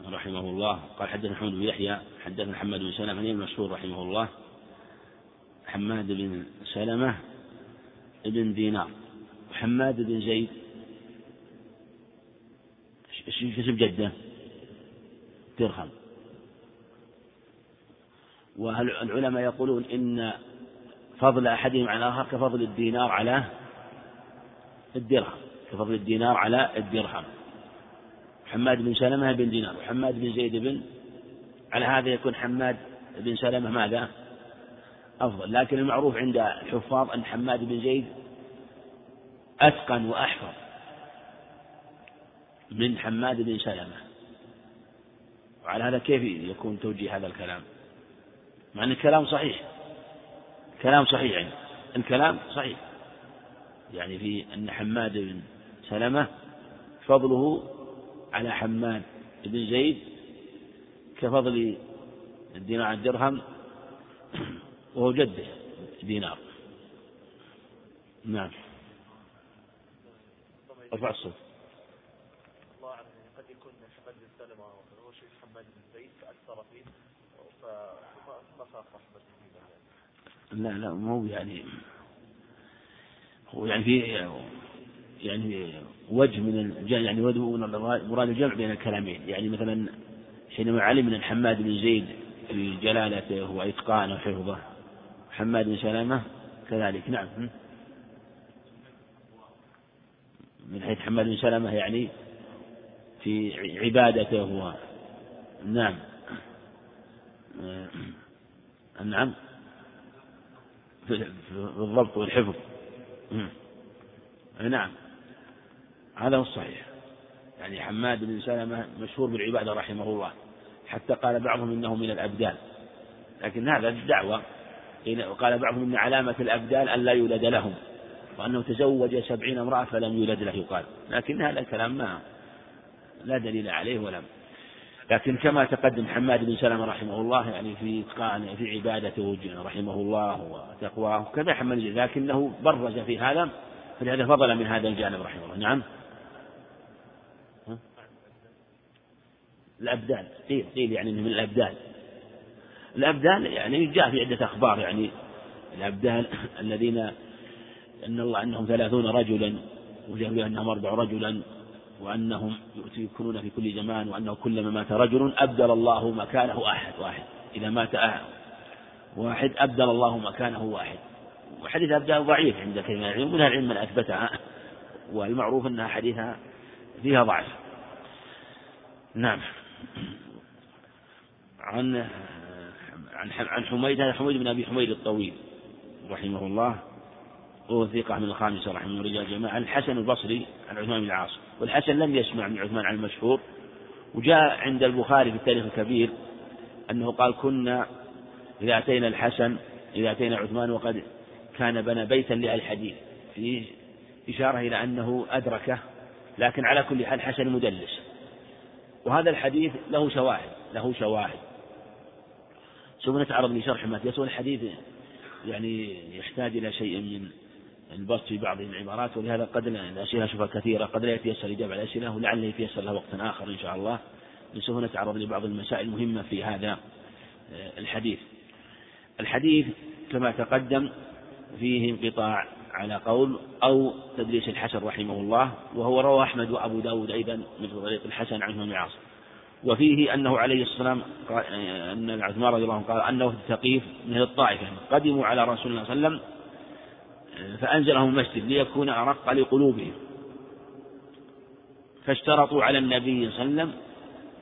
رحمه الله. قال حدثنا محمد بن يحيى حدثنا محمد بن سلمة المشهور رحمه الله. حماد بن سلمة بن دينار وحماد بن زيد اسم جده؟ درهم. والعلماء يقولون إن فضل أحدهم على الآخر كفضل الدينار على الدرهم؟ كفضل الدينار على الدرهم. حماد بن سلمة بن دينار. وحماد بن زيد بن على هذا يكون حماد بن سلمة ماذا؟ أفضل. لكن المعروف عند الحفاظ أن حماد بن زيد أتقن وأحفظ. من حماد بن سلمة. وعلى هذا كيف يكون توجيه هذا الكلام؟ مع أن الكلام صحيح. كلام صحيح يعني. الكلام صحيح. يعني في أن حماد بن سلمة فضله على حماد بن زيد كفضل الدينار الدرهم وهو جده دينار. نعم. ارفع الصوت الله اعلم قد يكون حماد بن سلمه هو شيء حماد بن زيد فاكثر فيه لا لا مو يعني هو يعني في يعني وجه من يعني مراد الجمع بين الكلامين. يعني مثلا حينما علم ان حماد بن زيد في جلالته وإتقانه وحفظه حماد بن سلامة كذلك نعم. من حيث حماد بن سلامة يعني في عبادته نعم. نعم في الضبط والحفظ. نعم. هذا هو الصحيح. يعني حماد بن سلمة مشهور بالعبادة رحمه الله. حتى قال بعضهم إنه من الأبدال. لكن هذا الدعوة. وقال بعضهم إن علامة الأبدال أن لا يولد لهم. وأنه تزوج سبعين امرأة فلم يولد له يقال لكن هذا الكلام ما لا دليل عليه ولا لكن كما تقدم حماد بن سلمة رحمه الله يعني في إتقانه في عبادته رحمه الله وتقواه كذا حماد لكنه برز في هذا فلهذا فضل من هذا الجانب رحمه الله. نعم. الأبدال قيل قيل يعني من الأبدال الأبدال يعني جاء في عدة أخبار يعني الأبدال الذين أن الله أنهم ثلاثون رجلا وجاء أنهم أربع رجلا. وأنهم يكونون في كل زمان وأنه كلما مات رجل أبدل الله مكانه أحد واحد. إذا مات أحد. واحد أبدل الله مكانه واحد. وحديث أبدال ضعيف عند من العلم ومنها العلم من أثبتها. والمعروف أنها حديثها فيها ضعف. نعم. عن عن عن حميد هذا حميد بن أبي حميد الطويل رحمه الله وهو ثقة من الخامسة رحمه رجال جماعة. الحسن البصري عن عثمان بن العاص. والحسن لم يسمع من عثمان عن المشهور وجاء عند البخاري في التاريخ الكبير أنه قال كنا إذا أتينا الحسن إذا أتينا عثمان وقد كان بنى بيتا للحديث في إشارة إلى أنه أدركه لكن على كل حال حسن مدلس. وهذا الحديث له شواهد له شواهد. سوف نتعرض لشرح ما الحديث يعني يحتاج إلى شيء من البسط في بعض العبارات ولهذا قد الأسئلة أشوفها كثيرة قد لا يتيسر الإجابة على الأسئلة ولعله يتيسر لها وقت آخر إن شاء الله. سوف نتعرض لبعض المسائل المهمة في هذا آه، الحديث. الحديث كما تقدم فيه انقطاع على قول أو تدريس الحسن رحمه الله وهو روى أحمد وأبو داود أيضا من طريق الحسن عنه بن عاصم. وفيه أنه عليه الصلاة والسلام أن عثمان رضي الله عنه قال أنه في الثقيف من الطائفة قدموا على رسول الله صلى الله عليه وسلم فأنزلهم المسجد ليكون أرق لقلوبهم. فاشترطوا على النبي صلى الله عليه وسلم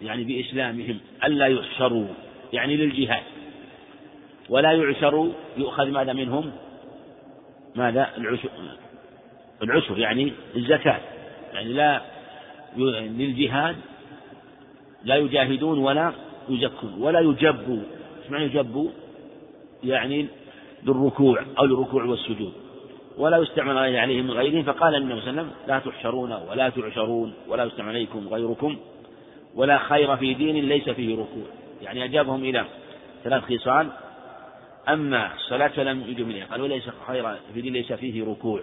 يعني بإسلامهم ألا يحشروا يعني للجهاد. ولا يعشروا يؤخذ ماذا منهم؟ ماذا؟ العشر العشر يعني الزكاة. يعني لا للجهاد لا يجاهدون ولا يزكون ولا يجبوا. إيش يجبوا؟ يعني للركوع أو للركوع والسجود. ولا يستعمل عليهم من غيرهم فقال النبي صلى الله عليه وسلم لا تحشرون ولا تعشرون ولا يستعمل عليكم غيركم ولا خير في دين ليس فيه ركوع. يعني أجابهم إلى ثلاث خصال أما الصلاة فلم يجب إليها قال وليس خير في دين ليس فيه ركوع.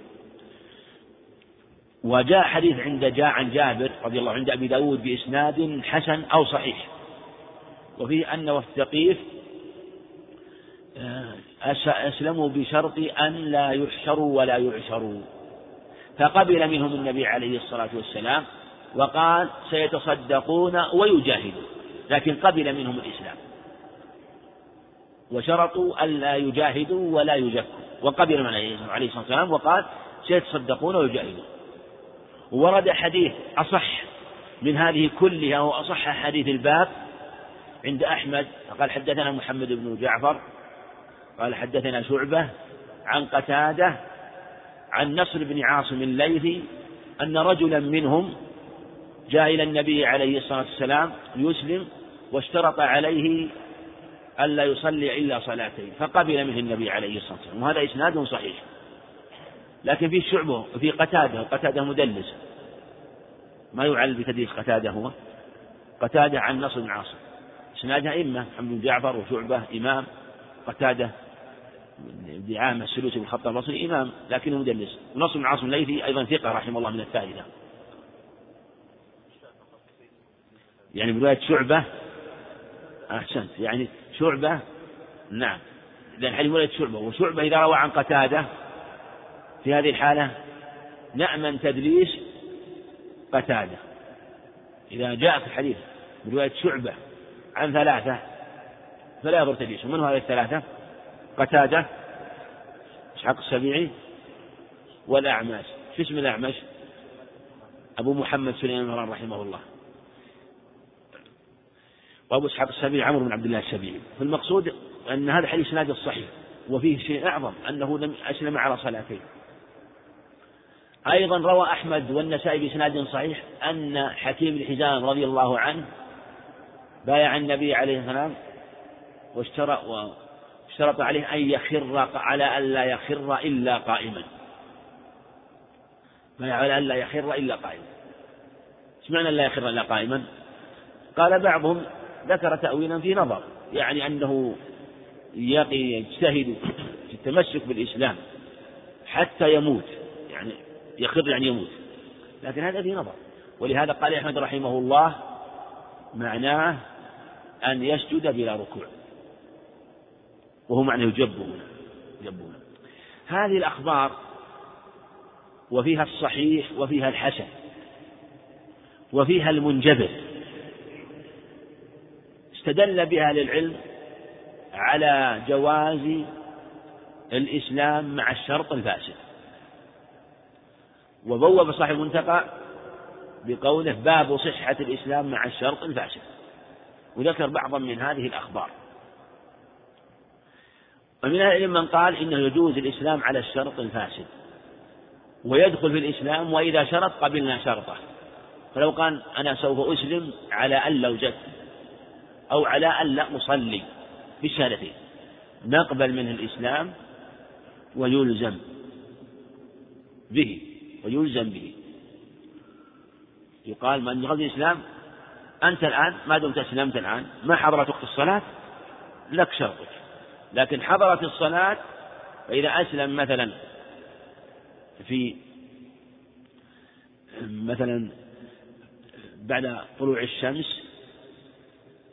وجاء حديث عند جاء عن جابر رضي الله عند أبي داود بإسناد حسن أو صحيح وفيه أن آه، أسلموا بشرط أن لا يحشروا ولا يعشروا. فقبل منهم النبي عليه الصلاة والسلام وقال سيتصدقون ويجاهدون لكن قبل منهم الإسلام. وشرطوا ألا يجاهدوا ولا يزكوا وقبل من عليه الصلاة والسلام وقال سيتصدقون ويجاهدون. ورد حديث أصح من هذه كلها وأصح حديث الباب عند أحمد قال حدثنا محمد بن جعفر قال حدثنا شعبة عن قتادة عن نصر بن عاصم الليثي أن رجلا منهم جاء إلى النبي عليه الصلاة والسلام يسلم واشترط عليه ألا يصلي إلا صلاتين فقبل منه النبي عليه الصلاة والسلام وهذا إسناد صحيح. لكن في شعبة في قتادة قتادة مدلس. ما يعلل بتدليس قتادة هو. قتادة عن نصر بن عاصم. إسنادها إما محمد بن جعفر وشعبة إمام قتادة. دعامة السلوسي بن الخطاب البصري إمام لكنه مدلس. ونصر بن عاصم الليثي أيضا ثقة رحمه الله من الثالثة يعني برواية شعبة أحسنت. يعني شعبة نعم. لأن حديث ولد شعبة. وشعبة إذا روى عن قتادة في هذه الحالة نأمن تدليس قتادة. إذا جاء في الحديث برواية شعبة عن ثلاثة فلا يضر تدليسه. من هذه الثلاثة؟ قتادة إسحاق السبيعي والأعمش شو اسم الأعمش؟ أبو محمد سليمان رحمه الله. وأبو إسحاق السبيعي عمرو بن عبد الله السبيعي. فالمقصود أن هذا الحديث سناد الصحيح وفيه شيء أعظم أنه لم أسلم على صلاتين. أيضا روى أحمد والنسائي بإسناد صحيح أن حكيم بن حزام رضي الله عنه بايع النبي عليه السلام واشترى واشترط عليه أن يخر على أن لا يخر إلا قائما. بايع على أن لا يخر إلا قائما. إيش معنى لا يخر إلا قائما؟ قال بعضهم ذكر تأويلا في نظر يعني أنه يقي يجتهد في التمسك بالإسلام حتى يموت يعني يخر يعني يموت. لكن هذا في نظر. ولهذا قال أحمد رحمه الله معناه أن يسجد بلا ركوع. وهو معنى يجبون يجبون. هذه الأخبار وفيها الصحيح وفيها الحسن وفيها المنجبر. استدل بها للعلم على جواز الإسلام مع الشرط الفاسد. وبوب صاحب المنتقى بقوله باب صحة الإسلام مع الشرط الفاسد. وذكر بعضا من هذه الأخبار. ومن أهل من قال إنه يجوز الإسلام على الشرط الفاسد ويدخل في الإسلام وإذا شرط قبلنا شرطه. فلو قال أنا سوف أسلم على أن لا أزكي أو على أن لا أصلي بالشهادتين نقبل منه الإسلام ويلزم به ويلزم به. يقال من دخل الإسلام أنت الآن ما دمت أسلمت الآن ما حضرت وقت الصلاة لك شرطك. لكن حضرت الصلاة فإذا أسلم مثلا في مثلا بعد طلوع الشمس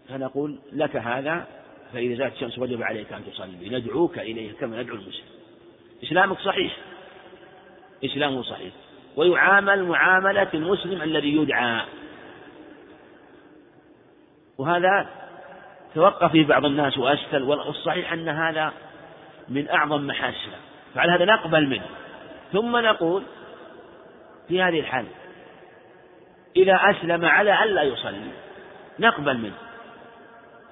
فنقول لك هذا فإذا زالت الشمس وجب عليك أن تصلي ندعوك إليه كما ندعو المسلم. إسلامك صحيح. إسلامه صحيح. ويعامل معاملة المسلم الذي يدعى. وهذا توقف فيه بعض الناس وأسفل والصحيح أن هذا من أعظم محاسنه فعلى هذا نقبل منه. ثم نقول في هذه الحال إذا أسلم على أن لا يصلي نقبل منه.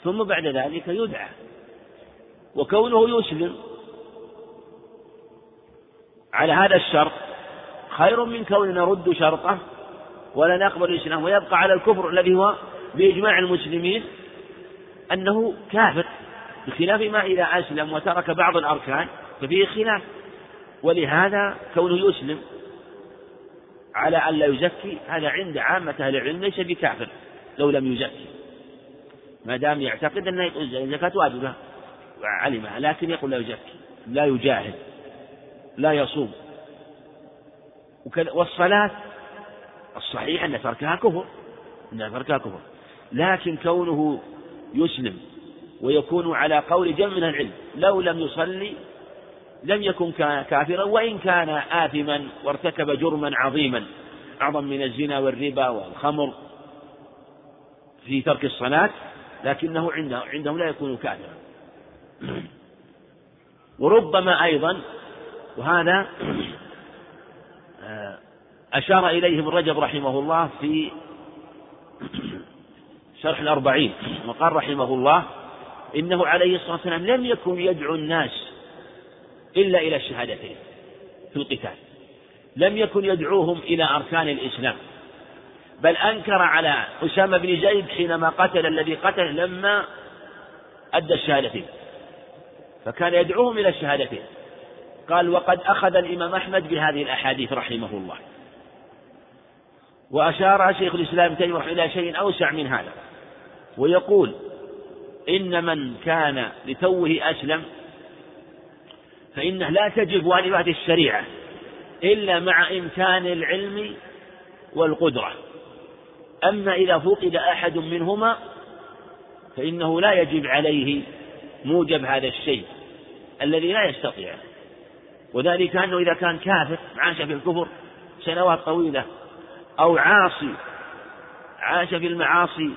ثم بعد ذلك يدعى وكونه يسلم على هذا الشرط خير من كون نرد شرطه ولا نقبل الإسلام ويبقى على الكفر الذي هو بإجماع المسلمين أنه كافر بخلاف ما إذا أسلم وترك بعض الأركان ففيه خلاف. ولهذا كونه يسلم على أن لا يزكي هذا عند عامة أهل العلم ليس بكافر لو لم يزكي. ما دام يعتقد أن الزكاة واجبة علمها لكن يقول لا يزكي لا يجاهد لا يصوم. والصلاة الصحيح أن تركها كفر أن تركها كفر. لكن كونه يسلم ويكون على قول جمع من العلم. لو لم يصلي لم يكن كافرا وإن كان آثما وارتكب جرما عظيما أعظم من الزنا والربا والخمر في ترك الصلاة لكنه عنده عندهم لا يكون كافرا. وربما أيضا وهذا آه، أشار إليه ابن رجب رحمه الله في شرح الأربعين. وقال رحمه الله إنه عليه الصلاة والسلام لم يكن يدعو الناس إلا إلى الشهادتين في القتال. لم يكن يدعوهم إلى أركان الإسلام. بل أنكر على أسامة بن زيد حينما قتل الذي قتل لما أدى الشهادتين. فكان يدعوهم إلى الشهادتين. قال وقد أخذ الإمام أحمد بهذه الأحاديث رحمه الله. وأشار شيخ الإسلام تيمية إلى شيء أوسع من هذا. ويقول إن من كان لتوه أسلم فإنه لا تجب واجبات الشريعة إلا مع إمكان العلم والقدرة. أما إذا فقد أحد منهما فإنه لا يجب عليه موجب هذا الشيء الذي لا يستطيع. وذلك أنه إذا كان كافر عاش في الكفر سنوات طويلة أو عاصي عاش في المعاصي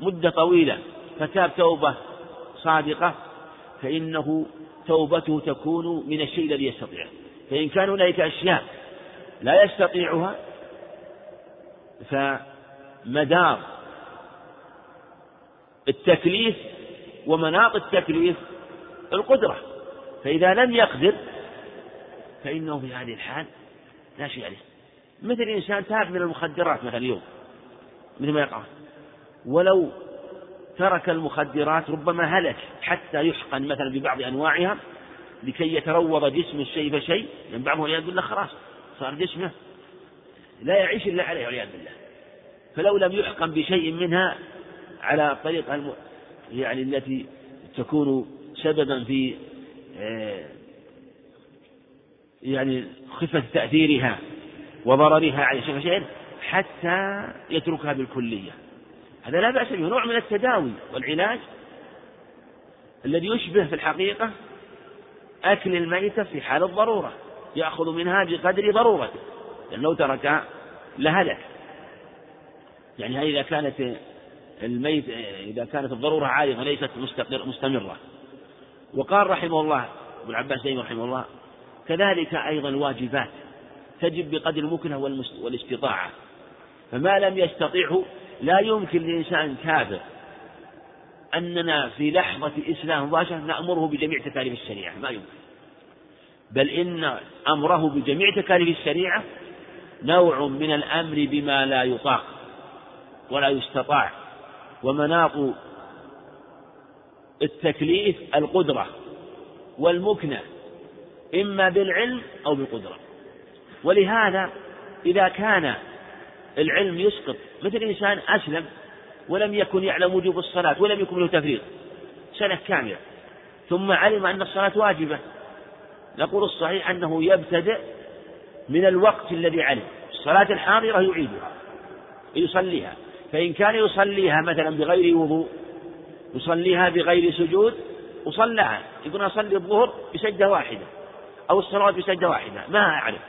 مدة طويلة فتاب توبة صادقة فإنه توبته تكون من الشيء الذي يستطيعه فإن كان هنالك أشياء لا يستطيعها فمدار التكليف ومناط التكليف القدرة. فإذا لم يقدر فإنه في هذه الحال لا شيء عليه. مثل إنسان تاب من المخدرات مثلا اليوم مثل ما يقع ولو ترك المخدرات ربما هلك حتى يحقن مثلا ببعض أنواعها لكي يتروض جسمه شيء فشيء لأن بعضهم والعياذ بالله خلاص صار جسمه لا يعيش إلا عليه والعياذ بالله. فلو لم يحكم بشيء منها على الطريقة الم... يعني التي تكون سببا في آه، يعني خفة تأثيرها وضررها على شيء شيء حتى يتركها بالكلية. هذا لا بأس به نوع من التداوي والعلاج الذي يشبه في الحقيقة أكل الميتة في حال الضرورة يأخذ منها بقدر ضرورته لأن لو تركها لهلك يعني إذا كانت الميت إذا كانت الضرورة عارضة ليست مستقر مستمرة. وقال رحمه الله ابن عباس رحمه الله كذلك أيضا الواجبات تجب بقدر المكنة والاستطاعة. فما لم يستطعه لا يمكن لإنسان كافر أننا في لحظة إسلام مباشرة نأمره بجميع تكاليف الشريعة ما يمكن. بل إن أمره بجميع تكاليف الشريعة نوع من الأمر بما لا يطاق ولا يستطاع ومناط التكليف القدرة والمكنة إما بالعلم أو بالقدرة. ولهذا إذا كان العلم يسقط. مثل إنسان أسلم ولم يكن يعلم وجوب الصلاة ولم يكن له تفريط. سنة كاملة. ثم علم أن الصلاة واجبة. نقول الصحيح أنه يبتدئ من الوقت الذي علم. الصلاة الحاضرة يعيدها يصليها. فإن كان يصليها مثلا بغير وضوء يصليها بغير سجود وصلىها يقول أصلي الظهر بسجدة واحدة أو الصلاة بسجدة واحدة. ما أعرف.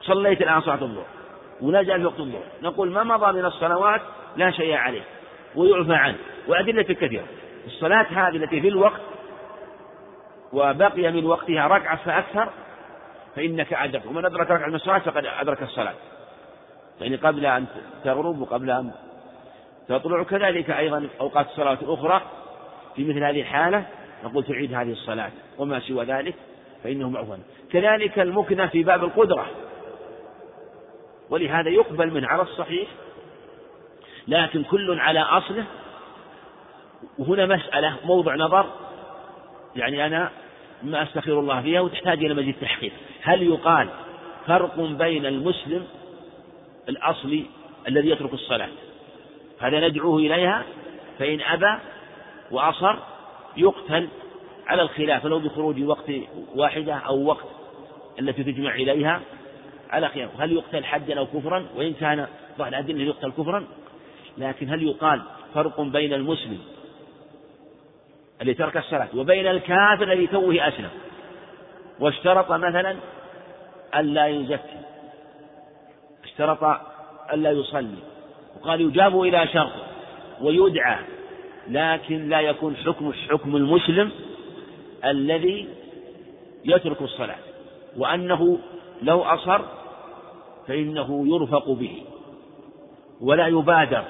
صليت الآن صلاة الظهر. ونزل في وقت الظهر نقول ما مضى من الصلوات لا شيء عليه ويعفى عنه. وأدلة كثيرة. الصلاة هذه التي في الوقت وبقي من وقتها ركعة فأكثر فإنك أدرك. ومن أدرك ركعة من الصلاة فقد أدرك الصلاة. يعني قبل أن تغرب وقبل أن تطلع. كذلك أيضا أوقات الصلاة الأخرى في مثل هذه الحالة. نقول تعيد هذه الصلاة وما سوى ذلك فإنه معفى كذلك المكنة في باب القدرة. ولهذا يقبل منه على الصحيح لكن كل على أصله. وهنا مسألة موضع نظر. يعني أنا ما أستخير الله فيها وتحتاج إلى مزيد تحقيق. هل يقال فرق بين المسلم الأصلي الذي يترك الصلاة؟ هذا ندعوه إليها. فإن أبى وأصر يقتل على الخلاف لو بخروج وقت واحدة أو وقت التي تجمع إليها. على خلاف هل يقتل حدا أو كفرا؟ وإن كان بعض الأدلة يقتل كفرا لكن هل يقال فرق بين المسلم الذي ترك الصلاة وبين الكافر الذي توه أسلم؟ واشترط مثلا ألا يزكي. اشترط ألا يصلي. وقال يجاب إلى شرط ويدعى لكن لا يكون حكم حكم المسلم الذي يترك الصلاة. وأنه لو أصر فإنه يرفق به ولا يبادر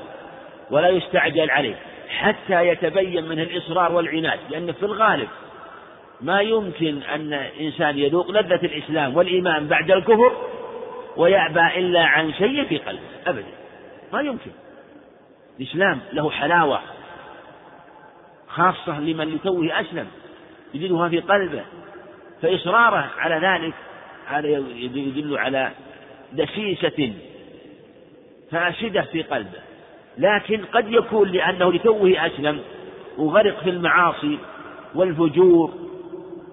ولا يستعجل عليه حتى يتبين منه الإصرار والعناد لأن في الغالب ما يمكن أن إنسان يذوق لذة الإسلام والإيمان بعد الكفر ويأبى إلا عن شيء في قلبه أبدا. ما يمكن. الإسلام له حلاوة خاصة لمن لتوه أسلم يجدها في قلبه فإصراره على ذلك هذا يدل على دسيسة فاسدة في قلبه لكن قد يكون لأنه لتوه أسلم وغرق في المعاصي والفجور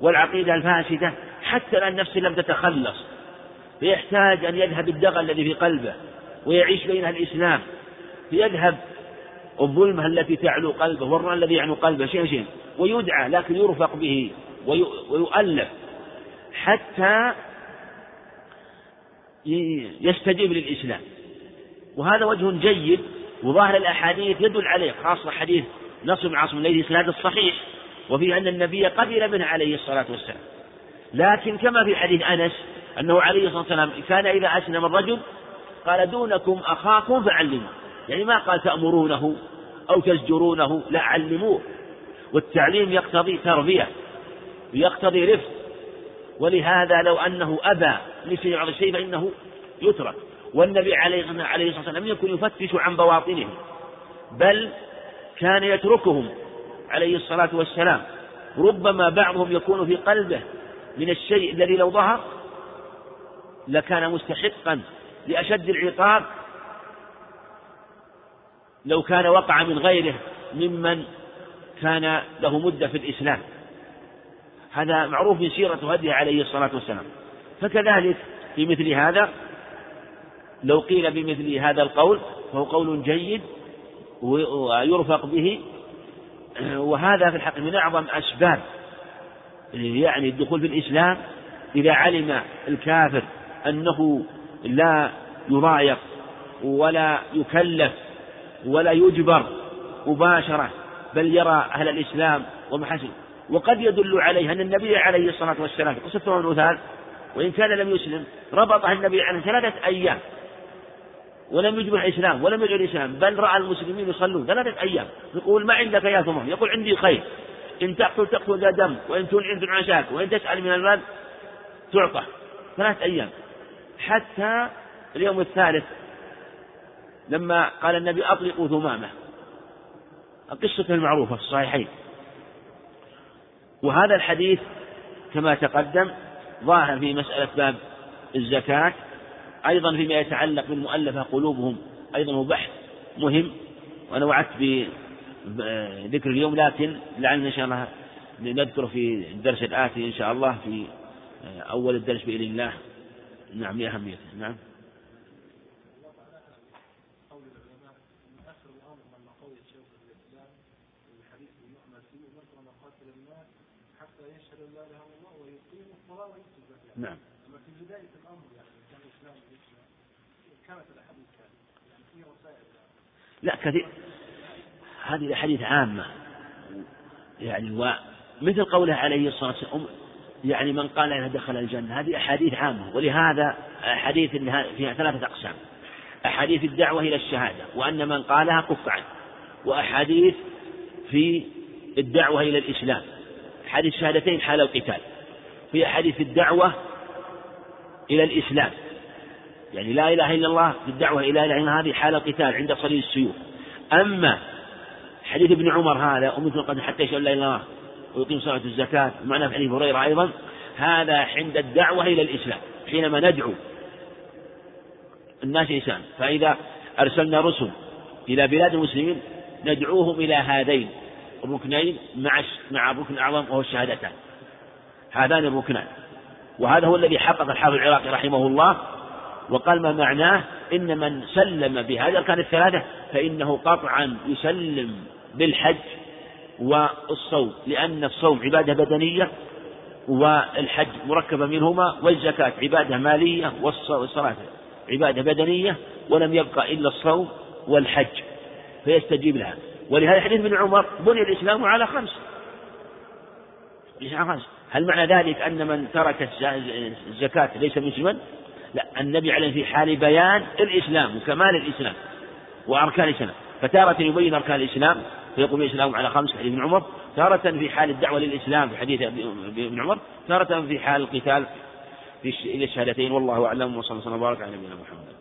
والعقيدة الفاسدة حتى لأن نفسه لم تتخلص فيحتاج أن يذهب الدغل الذي في قلبه ويعيش بين الإسلام فيذهب الظلمة التي تعلو قلبه والرأي الذي يعنو قلبه شيء شيء ويدعى لكن يرفق به ويؤلف حتى يستجيب للإسلام. وهذا وجه جيد وظاهر الأحاديث يدل عليه خاصة حديث نصر بن عاصم الليثي إسناد الصحيح وفيه أن النبي قبل منه عليه الصلاة والسلام. لكن كما في حديث أنس أنه عليه الصلاة والسلام كان إذا أسلم الرجل قال دونكم أخاكم فعلموه. يعني ما قال تأمرونه أو تزجرونه لا علموه. والتعليم يقتضي تربية ويقتضي رفق. ولهذا لو أنه أبى لشيء بعض الشيء فإنه يترك. والنبي عليه الصلاة والسلام لم يكن يفتش عن بواطنهم بل كان يتركهم عليه الصلاة والسلام. ربما بعضهم يكون في قلبه من الشيء الذي لو ظهر لكان مستحقا لأشد العقاب لو كان وقع من غيره ممن كان له مدة في الإسلام. هذا معروف من سيرة هديه عليه الصلاة والسلام. فكذلك في مثل هذا لو قيل بمثل هذا القول فهو قول جيد ويرفق به. وهذا في الحق من أعظم أسباب يعني الدخول في الإسلام إذا علم الكافر أنه لا يضايق ولا يكلف ولا يجبر مباشرة بل يرى أهل الإسلام ومحاسن وقد يدل عليه أن النبي عليه الصلاة والسلام في قصة المثال وإن كان لم يسلم ربطه النبي عليه ثلاثة أيام. ولم يجب الإسلام ولم يدعو الإسلام بل رأى المسلمين يصلون ثلاثة أيام. يقول ما عندك يا ثمر يقول عندي خير. إن تقتل تقتل ذا دم وإن تنعم تنعم عشاك وإن تسأل من المال تعطى. ثلاثة أيام. حتى اليوم الثالث لما قال النبي أطلقوا ثمامة. قصته المعروفة في الصحيحين. وهذا الحديث كما تقدم ظاهر في مسألة باب الزكاة أيضا فيما يتعلق بالمؤلفة قلوبهم أيضا هو بحث مهم وأنا وعدت بذكر اليوم لكن لعلنا إن شاء الله نذكر في الدرس الآتي إن شاء الله في أول الدرس بإذن الله. نعم لأهميته نعم. نعم. في بداية الأمر يعني كان الإسلام كانت الأحاديث يعني في وسائل لا كثير. هذه الأحاديث عامة. يعني ومثل قوله عليه الصلاة والسلام يعني من قال إنه دخل الجنة هذه أحاديث عامة. ولهذا أحاديث فيها ثلاثة أقسام. أحاديث الدعوة إلى الشهادة وأن من قالها كف عنه وأحاديث في الدعوة إلى الإسلام. حديث الشهادتين حال القتال. في أحاديث الدعوة إلى الإسلام. يعني لا إله إلا الله في الدعوة إلى إله إلا هذه حال القتال عند صليل السيوف. أما حديث ابن عمر هذا ومثل قد حتى يشهد لا إله إلا الله ويقيم صلاة الزكاة ومعنى في حديث هريرة أيضا هذا عند الدعوة إلى الإسلام. حينما ندعو الناس إنسان فإذا أرسلنا رسل إلى بلاد المسلمين ندعوهم إلى هذين الركنين مع مع الركن الأعظم وهو الشهادتان. هذان الركنان. وهذا هو الذي حقق الحافظ العراقي رحمه الله وقال ما معناه؟ إن من سلم بهذه الأركان الثلاثة فإنه قطعا يسلم بالحج والصوم لأن الصوم عبادة بدنية والحج مركبة منهما والزكاة عبادة مالية والصلاة عبادة بدنية ولم يبقى إلا الصوم والحج فيستجيب لها. ولهذا حديث ابن عمر بني الإسلام على خمس الإسلام خمس. هل معنى ذلك أن من ترك الزكاة ليس مسلما؟ لا النبي عليه في حال بيان الإسلام وكمال الإسلام وأركان الإسلام فتارة يبين أركان الإسلام فيقوم الإسلام على خمس حديث ابن عمر تارة في حال الدعوة للإسلام في حديث ابن عمر تارة في حال القتال في الشهادتين والله أعلم وصلى الله وبارك على نبينا محمد